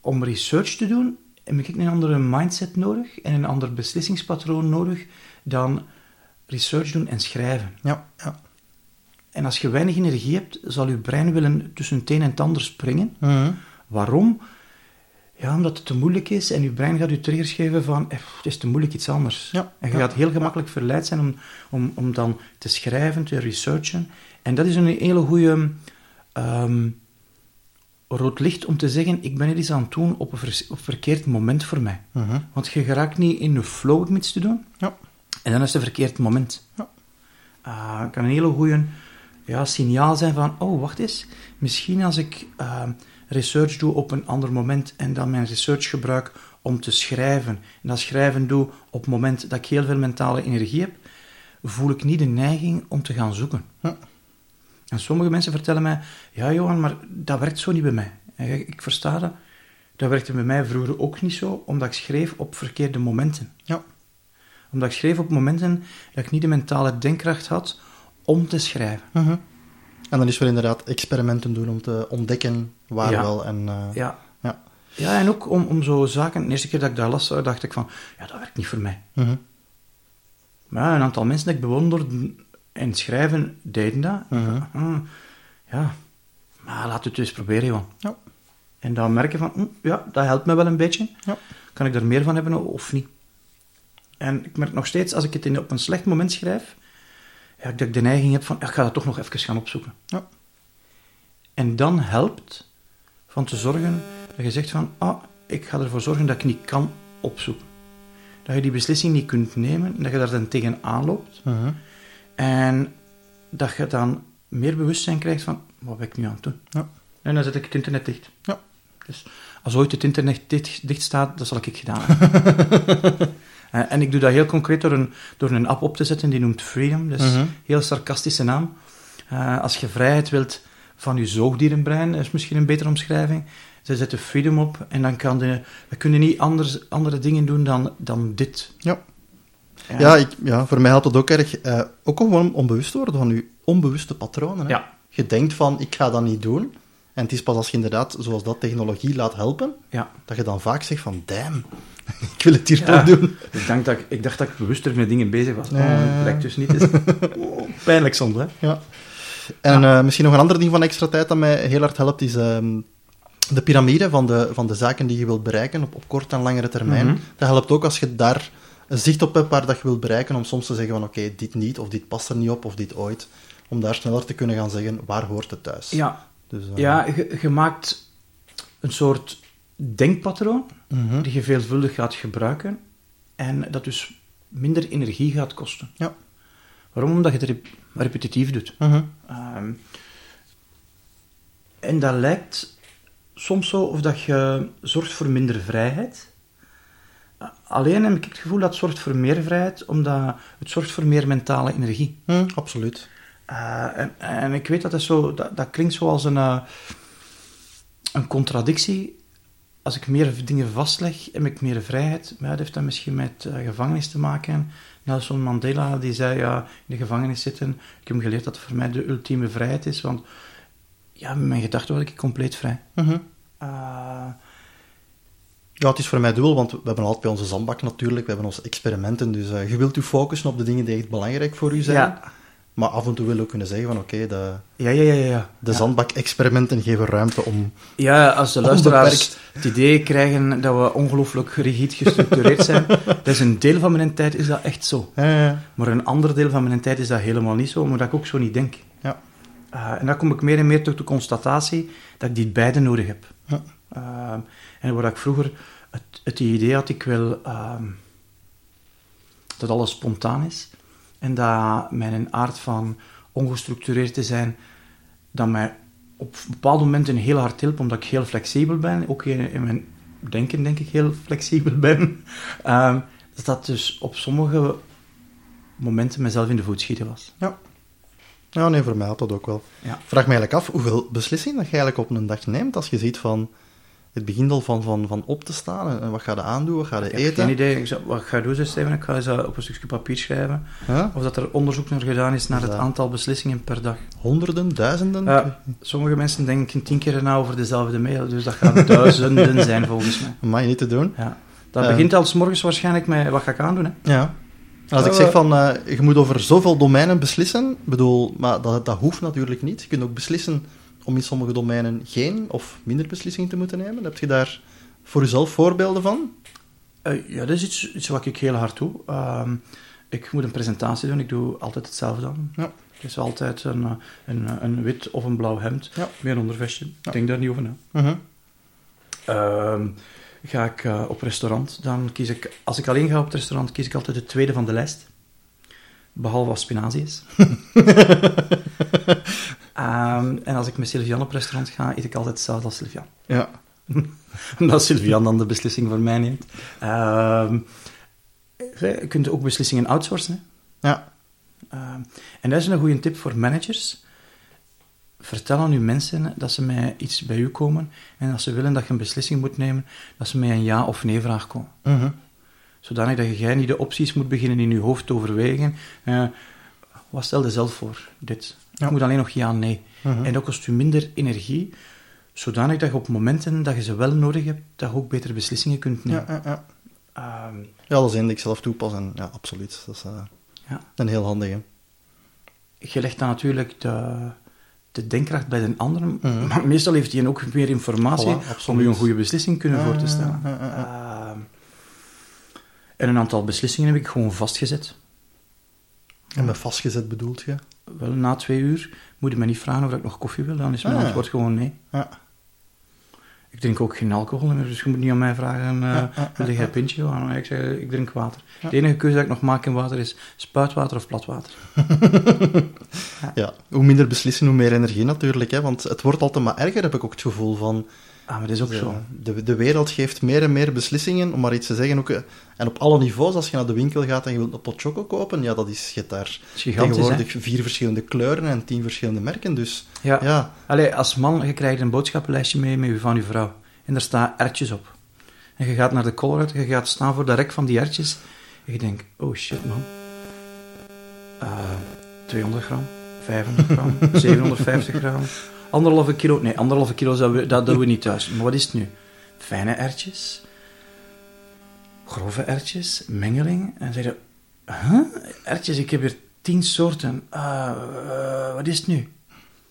om research te doen, heb ik een andere mindset nodig en een ander beslissingspatroon nodig dan research doen en schrijven. Ja, ja. En als je weinig energie hebt, zal je brein willen tussen het een en het ander springen. Mhm. Waarom? Ja, omdat het te moeilijk is en je brein gaat je triggers geven van eh, het is te moeilijk iets anders. Ja, En je ja. gaat heel gemakkelijk verleid zijn om, om, om dan te schrijven, te researchen. En dat is een hele goede ehm, rood licht om te zeggen, ik ben er iets aan het doen op een, op een verkeerd moment voor mij. Mhm. Want je geraakt niet in de flow om iets te doen. Ja. En dan is het een verkeerd moment. Ja. Ah, het kan een hele goede ja, signaal zijn van, oh, wacht eens, misschien als ik ehm, research doe op een ander moment en dan mijn research gebruik om te schrijven, en dat schrijven doe op het moment dat ik heel veel mentale energie heb, voel ik niet de neiging om te gaan zoeken. Ja. En sommige mensen vertellen mij, ja Johan, maar dat werkt zo niet bij mij. En ik- ik versta dat. Dat werkte bij mij vroeger ook niet zo, omdat ik schreef op verkeerde momenten. Ja. Omdat ik schreef op momenten dat ik niet de mentale denkkracht had om te schrijven. Mhm. En dan is wel inderdaad experimenten doen om te ontdekken waar Ja. wel en... eh, Ja. ja. Ja, en ook om, om zo zaken... De eerste keer dat ik dat las, dacht ik van... Ja, dat werkt niet voor mij. Mhm. Maar een aantal mensen die ik bewonderde en schrijven, deden dat. Mhm. Ah, ja, maar laat het dus proberen, joh. Ja. En dan merken van, hm, ja, dat helpt me wel een beetje. Ja. Kan ik er meer van hebben of niet? En ik merk nog steeds, als ik het in, op een slecht moment schrijf, ja, dat ik de neiging heb van, ja, ik ga dat toch nog even gaan opzoeken. Ja. En dan helpt van te zorgen dat je zegt van, ah, ik ga ervoor zorgen dat ik niet kan opzoeken. Dat je die beslissing niet kunt nemen, en dat je daar dan tegenaan loopt. Mhm. En dat je dan meer bewustzijn krijgt van, wat ben ik nu aan het doen? Ja. En dan zet ik het internet dicht. Ja. Dus als ooit het internet dicht, dicht staat, dat zal ik gedaan hebben. en, en ik doe dat heel concreet door een, door een app op te zetten, die noemt Freedom. Dat is Mhm. een heel sarcastische naam. Eh, als je vrijheid wilt van je zoogdierenbrein, is misschien een betere omschrijving. Ze zetten Freedom op en dan, kan de, dan kun je niet anders, andere dingen doen dan, dan dit. Ja. En- Ja, ik, ja, voor mij helpt het ook erg. eh, ook gewoon onbewust worden van je onbewuste patronen. Hè? Ja. Je denkt van, ik ga dat niet doen. En het is pas als je inderdaad, zoals dat technologie laat helpen, ja. dat je dan vaak zegt van, damn, ik wil het hier Ja. toch doen. Ik, dacht dat ik, ik dacht dat ik bewuster met dingen bezig was. Nee. Oh, dat blijkt dus niet. Oh, pijnlijk soms, hè? Ja. En eh, misschien nog een ander ding van extra tijd dat mij heel hard helpt, is ehm, de piramide van de, van de zaken die je wilt bereiken op, op korte en langere termijn. Mhm. Dat helpt ook als je daar een zicht op hebt waar dat je wilt bereiken, om soms te zeggen van oké, dit niet, of dit past er niet op, of dit ooit. Om daar sneller te kunnen gaan zeggen, waar hoort het thuis? Ja, Dus, eh, ja je, maakt een soort denkpatroon mhm. die je veelvuldig gaat gebruiken en dat dus minder energie gaat kosten. Ja. Waarom? Omdat je rep- repetitief doet. Mhm. Ehm, En dat lijkt soms zo of dat je zorgt voor minder vrijheid. Alleen heb ik het gevoel dat het zorgt voor meer vrijheid, omdat het zorgt voor meer mentale energie. Hm, absoluut. Uh, en, en, ik weet dat dat zo, dat, dat klinkt zoals een, uh, een contradictie. Als ik meer dingen vastleg, heb ik meer vrijheid. Maar dat heeft dat misschien met uh, gevangenis te maken. Nelson Mandela die zei, ja, in de gevangenis zitten. Ik heb geleerd dat het voor mij de ultieme vrijheid is, want ja, met mijn gedachten word ik compleet vrij. Mm -hmm. ja, het is voor mij dubbel, want we hebben altijd bij onze zandbak natuurlijk, we hebben onze experimenten, dus uh, je wilt je focussen op de dingen die echt belangrijk voor u zijn. Ja. Maar af en toe wil ook kunnen zeggen van oké, okay, de, ja, ja, ja, ja. de zandbak-experimenten geven ruimte om... Ja, als de luisteraars het idee krijgen dat we ongelooflijk rigide gestructureerd zijn, dat is een deel van mijn tijd is dat echt zo. Ja, ja. Maar een ander deel van mijn tijd is dat helemaal niet zo, maar dat ik ook zo niet denk. Ja. Uh, en dan kom ik meer en meer tot de constatatie dat ik die beide nodig heb. Ja. Uh, en waar ik vroeger het, het idee had, ik wil uh, dat alles spontaan is. En dat mijn aard van ongestructureerd te zijn, dat mij op bepaalde momenten heel hard hielp, omdat ik heel flexibel ben. Ook in, mijn denken denk ik heel flexibel ben. Um, dat dat dus op sommige momenten mezelf in de voet schieten was. Ja. Ja, nee, voor mij had dat ook wel. Ja. Vraag me eigenlijk af hoeveel beslissingen dat je eigenlijk op een dag neemt als je ziet van het begint al van, van, van op te staan en wat ga je aandoen, wat ga je Ik eten? heb geen idee. Ik zou, wat ik ga doen, zei Steven, ik ga eens op een stukje papier schrijven. Of dat er onderzoek naar gedaan is naar het aantal beslissingen per dag. Honderden, duizenden? Ja, sommige mensen denken tien keer na over dezelfde mail, dus dat gaat duizenden zijn volgens mij. Mag je niet te doen. Ja. Dat Ja. begint al 's morgens waarschijnlijk met wat ga ik aandoen. Hè? Ja. Als ik Ja, zeg van, eh, je moet over zoveel domeinen beslissen, ik bedoel, maar dat, dat hoeft natuurlijk niet. Je kunt ook beslissen om in sommige domeinen geen of minder beslissingen te moeten nemen. Heb je daar voor jezelf voorbeelden van? Eh, ja, dat is iets, iets wat ik heel hard doe. Ehm, ik moet een presentatie doen, ik doe altijd hetzelfde aan. Ja. Het is altijd een, eh, een, een wit of een blauw hemd Ja. met een ondervestje. Ja. Ik denk daar niet over na. Mhm. Ehm, ga ik eh, op restaurant, dan kies ik... Als ik alleen ga op het restaurant, kies ik altijd het tweede van de lijst. Behalve als spinazie is. Ehm, en als ik met Sylvian op restaurant ga, eet ik altijd hetzelfde als Sylvian. Ja. Omdat Sylvian dan de beslissing voor mij neemt. Ehm, je kunt ook beslissingen outsourcen. Hè? Ja. Ehm, en dat is een goede tip voor managers. Vertel aan uw mensen dat ze met iets bij u komen en als ze willen dat je een beslissing moet nemen, dat ze met een ja of nee vraag komen. Mhm. Zodanig dat jij niet de opties moet beginnen in je hoofd te overwegen. Eh, wat stel je zelf voor? Dit. Ja. Je moet alleen nog ja, nee. Mhm. En dat kost u minder energie, zodanig dat je op momenten dat je ze wel nodig hebt, dat je ook betere beslissingen kunt nemen. ja, ja. Ehm, ja, dat is één ik zelf toepas en ja, absoluut. Dat is eh, Ja. een heel handige. je legt dan natuurlijk de, de denkkracht bij de ander, Mhm. maar meestal heeft hij ook meer informatie Voilà, om je een goede beslissing kunnen voor te stellen. Ehm, en een aantal beslissingen heb ik gewoon vastgezet. En met vastgezet bedoelt je? Wel, na twee uur moet je me niet vragen of ik nog koffie wil, dan is mijn Ah. antwoord gewoon nee. Ja. Ik drink ook geen alcohol meer, dus je moet niet aan mij vragen, ja, wil jij ja. een pintje? Ik zeg, ik drink water. De enige keuze dat ik nog maak in water is spuitwater of platwater. Ja, hoe minder beslissen, hoe meer energie natuurlijk. Hè? Want het wordt altijd maar erger, heb ik ook het gevoel van. Ah, maar dat is ook de, zo. De, de wereld geeft meer en meer beslissingen, om maar iets te zeggen. Ook, eh, en op alle niveaus, als je naar de winkel gaat en je wilt een pot choco kopen, ja, dat is, je hebt daar hè? tegenwoordig vier verschillende kleuren en tien verschillende merken. Dus Ja. ja, Allee, als man, je krijgt een boodschappenlijstje mee met je, van je vrouw. En daar staan ertjes op. En je gaat naar de Colruyt, je gaat staan voor de rek van die ertjes. En je denkt, oh shit man. Eh 200 gram, 500 gram, 750 gram. Anderhalve kilo, nee, anderhalve kilo, dat, we, dat doen we niet thuis. Maar wat is het nu? Fijne ertjes, grove ertjes, mengeling. En je, huh? Ertjes, ik heb hier tien soorten. Ah, eh, wat is het nu?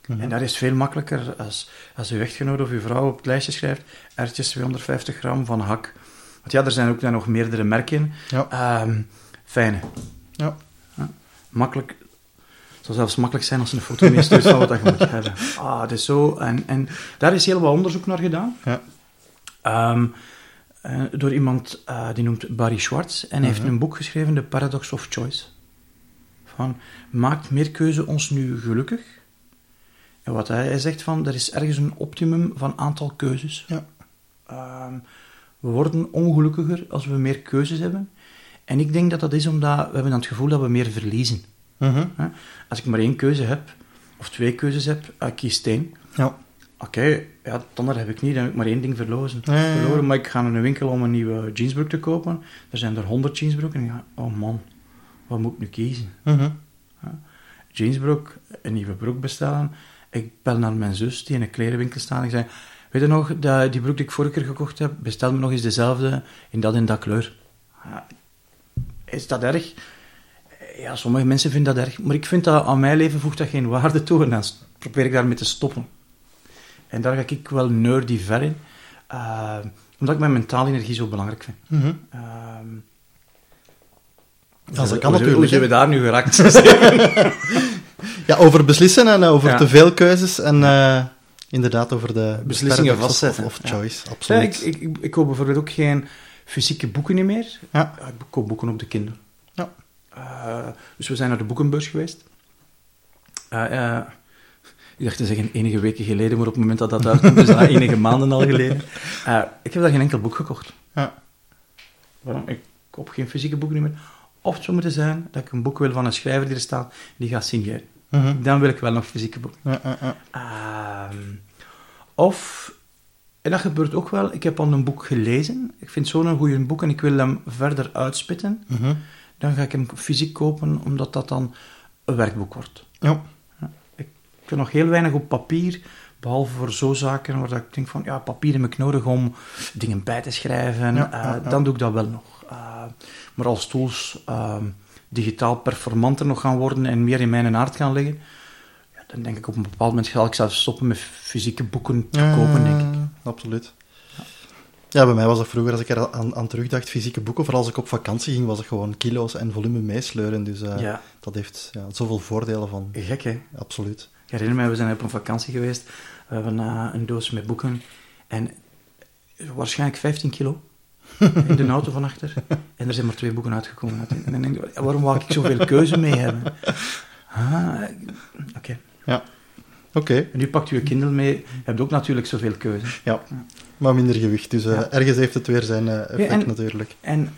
En dat is veel makkelijker als, als uw echtgenoot of uw vrouw op het lijstje schrijft erwtjes 250 gram van hak. Want ja, er zijn ook dan nog meerdere merken. Ja. Ehm, fijne. Ja. Makkelijk. Het zal zelfs makkelijk zijn als een foto meestuurt van wat dat je moet hebben. Ah, dat is zo. En, en daar is heel wat onderzoek naar gedaan. Ja. Ehm, eh, door iemand eh, die noemt Barry Schwartz. En hij heeft een boek geschreven, The Paradox of Choice. Van, maakt meer keuze ons nu gelukkig? En wat hij, hij zegt van, er is ergens een optimum van aantal keuzes. Ja. Ehm, we worden ongelukkiger als we meer keuzes hebben. En ik denk dat dat is omdat we hebben dan het gevoel dat we meer verliezen. Mhm. Als ik maar één keuze heb, of twee keuzes heb, uh, ik kies steen. Ja. Oké, ja, het ander heb ik niet, dan heb ik maar één ding verloren. Ja, ja, ja. verloren. Maar ik ga naar een winkel om een nieuwe jeansbroek te kopen. Er zijn er honderd jeansbroeken. En ik ga, oh man, wat moet ik nu kiezen? Mhm. Jeansbroek, een nieuwe broek bestellen. Ik bel naar mijn zus, die in een klerenwinkel staat. Ik zei, weet je nog, dat, die broek die ik vorige keer gekocht heb, bestel me nog eens dezelfde, in dat en dat kleur. Ja, Is dat erg? Ja, sommige mensen vinden dat erg. Maar ik vind dat aan mijn leven voegt dat geen waarde toe. En dan probeer ik daarmee te stoppen. En daar ga ik wel nerdy ver in. eh, omdat ik mijn mentale energie zo belangrijk vind. Ehm, Ja, dat kan natuurlijk, Hoe zijn we daar nu geraakt? Ja, over beslissen en over Ja. te veel keuzes en eh, inderdaad over de Beslissingen vastzetten. Of, choice, Ja, absoluut. ik, ik, ik koop bijvoorbeeld ook geen fysieke boeken niet meer. Ja. Ja, ik koop boeken op de Kindle. Eh, dus we zijn naar de boekenbeurs geweest. Eh, ik dacht te zeggen enige weken geleden, maar op het moment dat dat uitkomt, is dat enige maanden al geleden. Ik heb daar geen enkel boek gekocht. Ja. Waarom? Ik koop geen fysieke boeken meer. Of het zou moeten zijn dat ik een boek wil van een schrijver die er staat, die gaat signeren. Mhm. Dan wil ik wel nog fysieke boeken. Ehm, of, en dat gebeurt ook wel, ik heb al een boek gelezen, ik vind zo'n goede boek en ik wil hem verder uitspitten, Mhm. Dan ga ik hem fysiek kopen, omdat dat dan een werkboek wordt. Ja. Ik heb nog heel weinig op papier, behalve voor zo zaken waar ik denk van, ja, papier heb ik nodig om dingen bij te schrijven, Ja, eh, ja, ja. dan doe ik dat wel nog. Eh, maar als tools ehm, digitaal performanter nog gaan worden en meer in mijn aard gaan liggen, ja, dan denk ik op een bepaald moment ga ik zelfs stoppen met fysieke boeken te kopen, denk ik. Ja, Absoluut. Ja, bij mij was dat vroeger, als ik er aan, aan terugdacht, fysieke boeken, vooral als ik op vakantie ging, was het gewoon kilo's en volume meesleuren. Dus eh, Ja. dat heeft ja, zoveel voordelen van. Gek, hè? Absoluut. Ik herinner mij, we zijn op een vakantie geweest. We hebben eh, een doos met boeken. En waarschijnlijk 15 kilo in de auto van achter. En er zijn maar twee boeken uitgekomen. En dan denk ik, waarom wou ik zoveel keuze mee hebben? Ah, Oké. Ja. Oké, En nu pakt u je Kindle mee. Je hebt ook natuurlijk zoveel keuze. ja. Maar minder gewicht. Dus eh, ergens heeft het weer zijn eh, effect Ja, en- natuurlijk. En,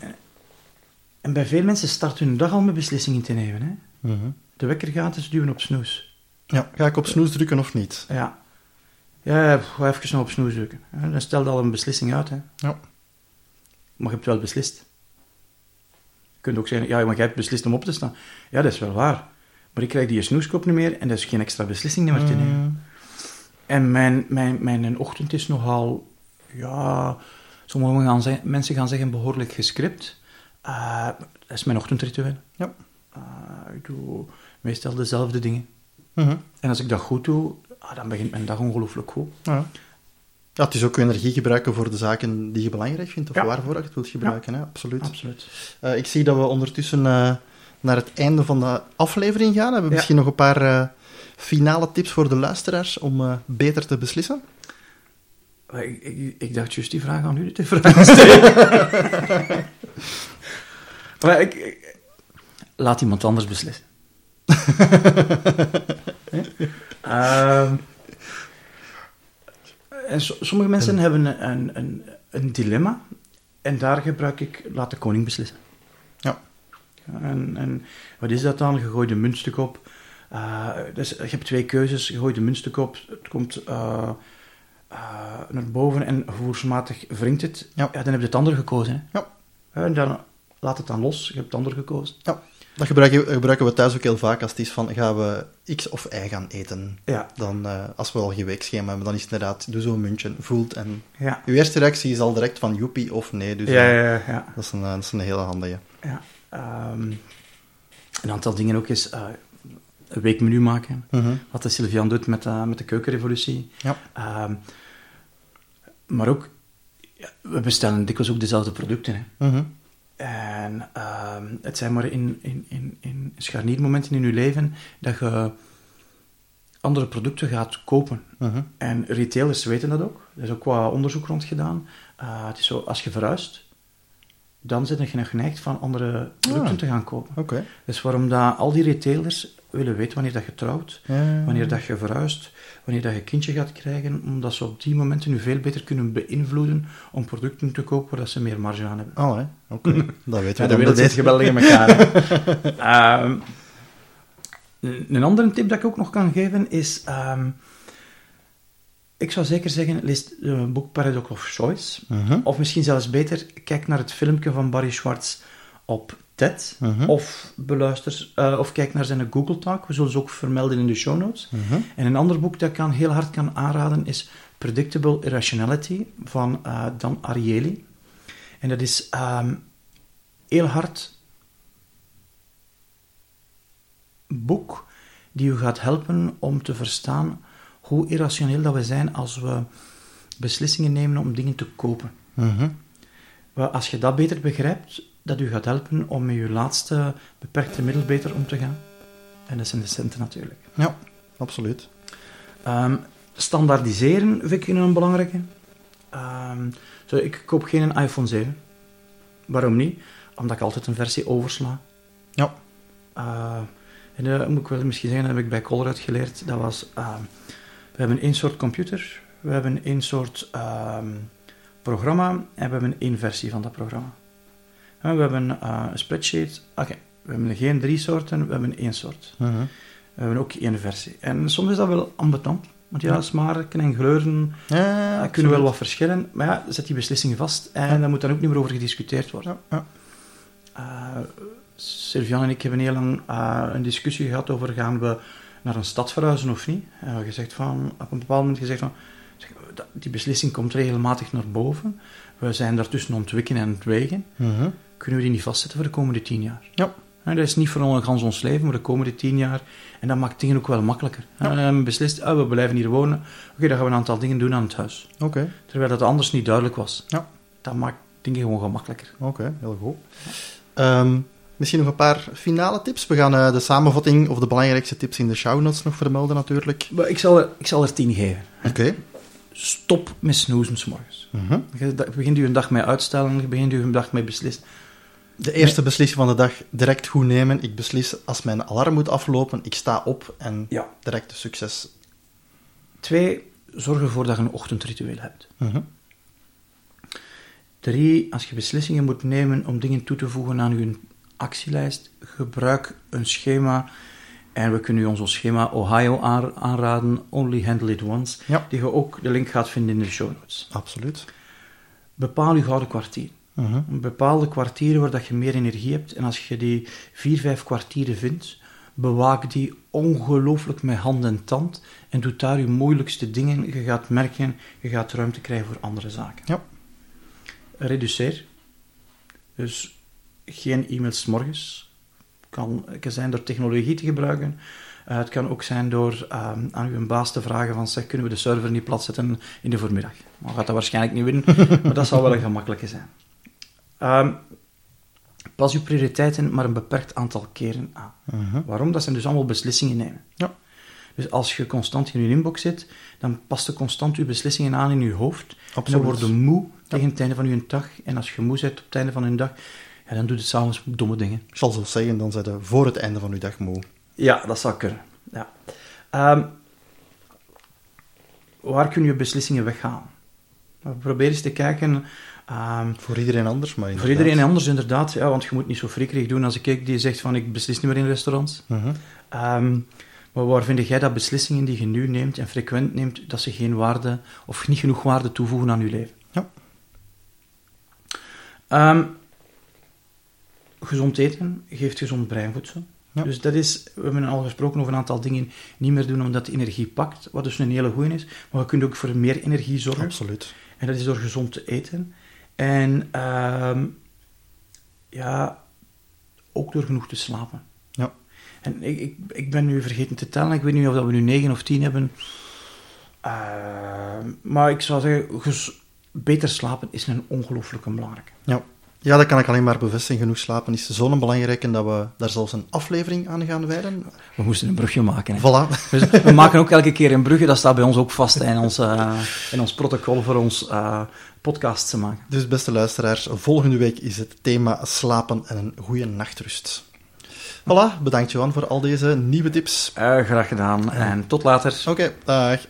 en bij veel mensen start hun dag al met beslissingen te nemen. Hè? Mhm. De wekker gaat, dus duwen op snoes. Ja, ga ik op snoes drukken of niet? Ja. Ja, ga even snel op snoes drukken. Dan stelt al een beslissing uit. Hè. Ja. Maar je hebt wel beslist. Je kunt ook zeggen, ja, maar jij hebt beslist om op te staan. Ja, dat is wel waar. Maar ik krijg die snoeskop niet meer en dat is geen extra beslissing meer te nemen. Mm, En mijn, mijn, mijn ochtend is nogal, ja, sommige gaan zeggen, mensen gaan zeggen behoorlijk gescript. Eh, dat is mijn ochtendritueel. Ja. Eh, ik doe meestal dezelfde dingen. mhm. En als ik dat goed doe, ah, dan begint mijn dag ongelooflijk goed. Ja. Ja, het is ook energie gebruiken voor de zaken die je belangrijk vindt, of Ja. waarvoor je het wilt gebruiken, hè? absoluut. Absoluut. Eh, ik zie dat we ondertussen eh, naar het einde van de aflevering gaan. Hebben we Ja. misschien nog een paar eh, finale tips voor de luisteraars om eh, beter te beslissen? Ik, ik, ik dacht juist die vraag aan u te vragen stellen. maar ik, ik- laat iemand anders beslissen. Ehm, en so- sommige mensen hebben een, een, een dilemma en daar gebruik ik laat de koning beslissen. Ja. Ja, En, en wat is dat dan? Je gooit een muntstuk op. Eh, dus je hebt twee keuzes. Je gooit een muntstuk op. Het komt eh, eh, naar boven en gevoelsmatig wringt het. Ja. dan heb je het andere gekozen. Hè? Ja. En dan laat het dan los. Je hebt het andere gekozen. Ja. Dat gebruiken, gebruiken we thuis ook heel vaak als het is van gaan we X of Y gaan eten. Ja. Dan, als we al geen weekschema hebben, dan is het inderdaad, doe zo'n muntje, voelt en... Ja. Uw eerste reactie is al direct van joepie of nee, dus Ja, ja, ja. ja. Dat, is een, dat is een hele handige. ja. Ehm, een aantal dingen ook is eh, een weekmenu maken. Mhm. Wat de Sylvian doet met, eh, met de keukenrevolutie. Ja. Ehm, maar ook, we bestellen dikwijls ook dezelfde producten. Hè. Mhm. En ehm, het zijn maar in, in, in, in scharniermomenten in je leven dat je andere producten gaat kopen. Mhm. En retailers weten dat ook. Er is ook wat onderzoek rond gedaan. Eh, het is zo, als je verhuist, dan zit je nog geneigd van andere producten Ah. te gaan kopen. Oké. Dus waarom dat al die retailers willen weten wanneer dat je trouwt, Ja. wanneer dat je verhuist, wanneer dat je kindje gaat krijgen, omdat ze op die momenten nu veel beter kunnen beïnvloeden om producten te kopen waar dat ze meer marge aan hebben. Allee, oké. Dat weten we Ja, dan de wereld zit geweldig in elkaar. Ehm, een een andere tip dat ik ook nog kan geven is... ehm, ik zou zeker zeggen, lees het boek Paradox of Choice. Mhm. Of misschien zelfs beter, kijk naar het filmpje van Barry Schwartz op TED. Mhm. Of beluister, eh, of kijk naar zijn Google Talk. We zullen ze ook vermelden in de show notes. Mhm. En een ander boek dat ik aan heel hard kan aanraden is Predictable Irrationality van eh, Dan Ariely. En dat is ehm, heel hard boek die u gaat helpen om te verstaan hoe irrationeel dat we zijn als we beslissingen nemen om dingen te kopen. Mhm. Als je dat beter begrijpt, dat u gaat helpen om met je laatste beperkte middel beter om te gaan. En dat zijn de centen natuurlijk. Ja, absoluut. Ehm, standaardiseren vind ik een belangrijke. Ehm, zo, ik koop geen iPhone 7. Waarom niet? Omdat ik altijd een versie oversla. Ja. Eh, en dat moet ik wel misschien zeggen, dat heb ik bij Colruyt geleerd. Dat was, ehm, we hebben één soort computer, we hebben één soort ehm, programma en we hebben één versie van dat programma. En we hebben eh, een spreadsheet. Oké, we hebben geen drie soorten, we hebben één soort. Mhm. We hebben ook één versie. En soms is dat wel ambetant. Want ja, smaken en gleuren Ja, eh, kunnen wel wat verschillen. Maar ja, zet die beslissing vast. En daar moet dan ook niet meer over gediscuteerd worden. Ja, ja. Eh, Sylvian en ik hebben heel lang een discussie gehad over gaan we naar een stad verhuizen of niet. En we hebben gezegd van, op een bepaald moment gezegd van, die beslissing komt regelmatig naar boven. We zijn daartussen ontwikkelen en ontwegen. Mhm. Kunnen we die niet vastzetten voor de komende tien jaar? Ja. En dat is niet voor ons, gans ons leven, maar de komende tien jaar. En dat maakt dingen ook wel makkelijker. En beslist, ah, we blijven hier wonen. Oké, dan gaan we een aantal dingen doen aan het huis. Oké, Terwijl dat anders niet duidelijk was. Ja. Dat maakt dingen gewoon gemakkelijker. oké, heel goed. Ehm, misschien nog een paar finale tips. We gaan eh, de samenvatting of de belangrijkste tips in de show notes nog vermelden natuurlijk. Maar ik zal er, ik zal er tien geven. Oké. Stop met snoezen 's morgens. Mhm. Je da- begint u een dag met uitstellen, je begint u een dag met beslissen. De eerste beslissing van de dag direct goed nemen. Ik beslis als mijn alarm moet aflopen, ik sta op en Ja. direct succes. Twee, zorg ervoor dat je een ochtendritueel hebt. Mhm. Drie, als je beslissingen moet nemen om dingen toe te voegen aan je actielijst, gebruik een schema. En we kunnen u ons schema Ohio aan- aanraden, Only Handle It Once, Ja. die je ook de link gaat vinden in de show notes. Absoluut. Bepaal je gouden kwartier. Mhm. Een bepaalde kwartieren waar dat je meer energie hebt. En als je die vier, vijf kwartieren vindt, bewaak die ongelooflijk met hand en tand. En doe daar je moeilijkste dingen. Je gaat merken, je gaat ruimte krijgen voor andere zaken. Ja. Reduceer. Dus geen e-mails morgens. Kan kan zijn door technologie te gebruiken. Eh, het kan ook zijn door ehm, aan uw baas te vragen van, zeg, kunnen we de server niet platzetten in de voormiddag? Maar gaat dat waarschijnlijk niet winnen, maar dat zal wel een gemakkelijke zijn. Ehm, pas uw prioriteiten maar een beperkt aantal keren aan. Waarom? Dat zijn dus allemaal beslissingen nemen. Ja. Dus als je constant in je inbox zit, dan past je constant je beslissingen aan in je hoofd. En dan Absoluut. word je moe tegen het einde van je dag. En als je moe bent op het einde van je dag, ja, dan doe je s'avonds domme dingen. Ik zal zo zeggen, dan zijn we voor het einde van uw dag moe. Ja, dat zou kunnen. Ja. Ehm, waar kun je beslissingen weghalen? Probeer eens te kijken... ehm, Voor iedereen anders, maar voor inderdaad. iedereen anders inderdaad, ja, want je moet niet zo frikkerig doen als ik die zegt van ik beslis niet meer in restaurants. Mhm. Ehm, maar waar vind jij dat beslissingen die je nu neemt en frequent neemt, dat ze geen waarde of niet genoeg waarde toevoegen aan je leven? Ja. Gezond eten geeft gezond breinvoedsel. Ja. Dus dat is, we hebben al gesproken over een aantal dingen niet meer doen omdat de energie pakt, wat dus een hele goeie is. Maar we kunnen ook voor meer energie zorgen. Absoluut. En dat is door gezond te eten. En ehm, ja, ook door genoeg te slapen. Ja. En ik, ik, ik ben nu vergeten te tellen. Ik weet niet of dat we nu negen of tien hebben. Ehm, maar ik zou zeggen, beter slapen is een ongelooflijke belangrijke. Ja, Ja, dat kan ik alleen maar bevestigen. Genoeg slapen is zo'n belangrijke dat we daar zelfs een aflevering aan gaan wijden. We moesten een brugje maken. Hè. Voilà. Dus we maken ook elke keer een brugje, dat staat bij ons ook vast in ons, uh, in ons protocol voor ons uh, podcast te maken. Dus beste luisteraars, volgende week is het thema slapen en een goede nachtrust. Voilà, bedankt Johan voor al deze nieuwe tips. Uh, graag gedaan en tot later. Oké, okay, dag.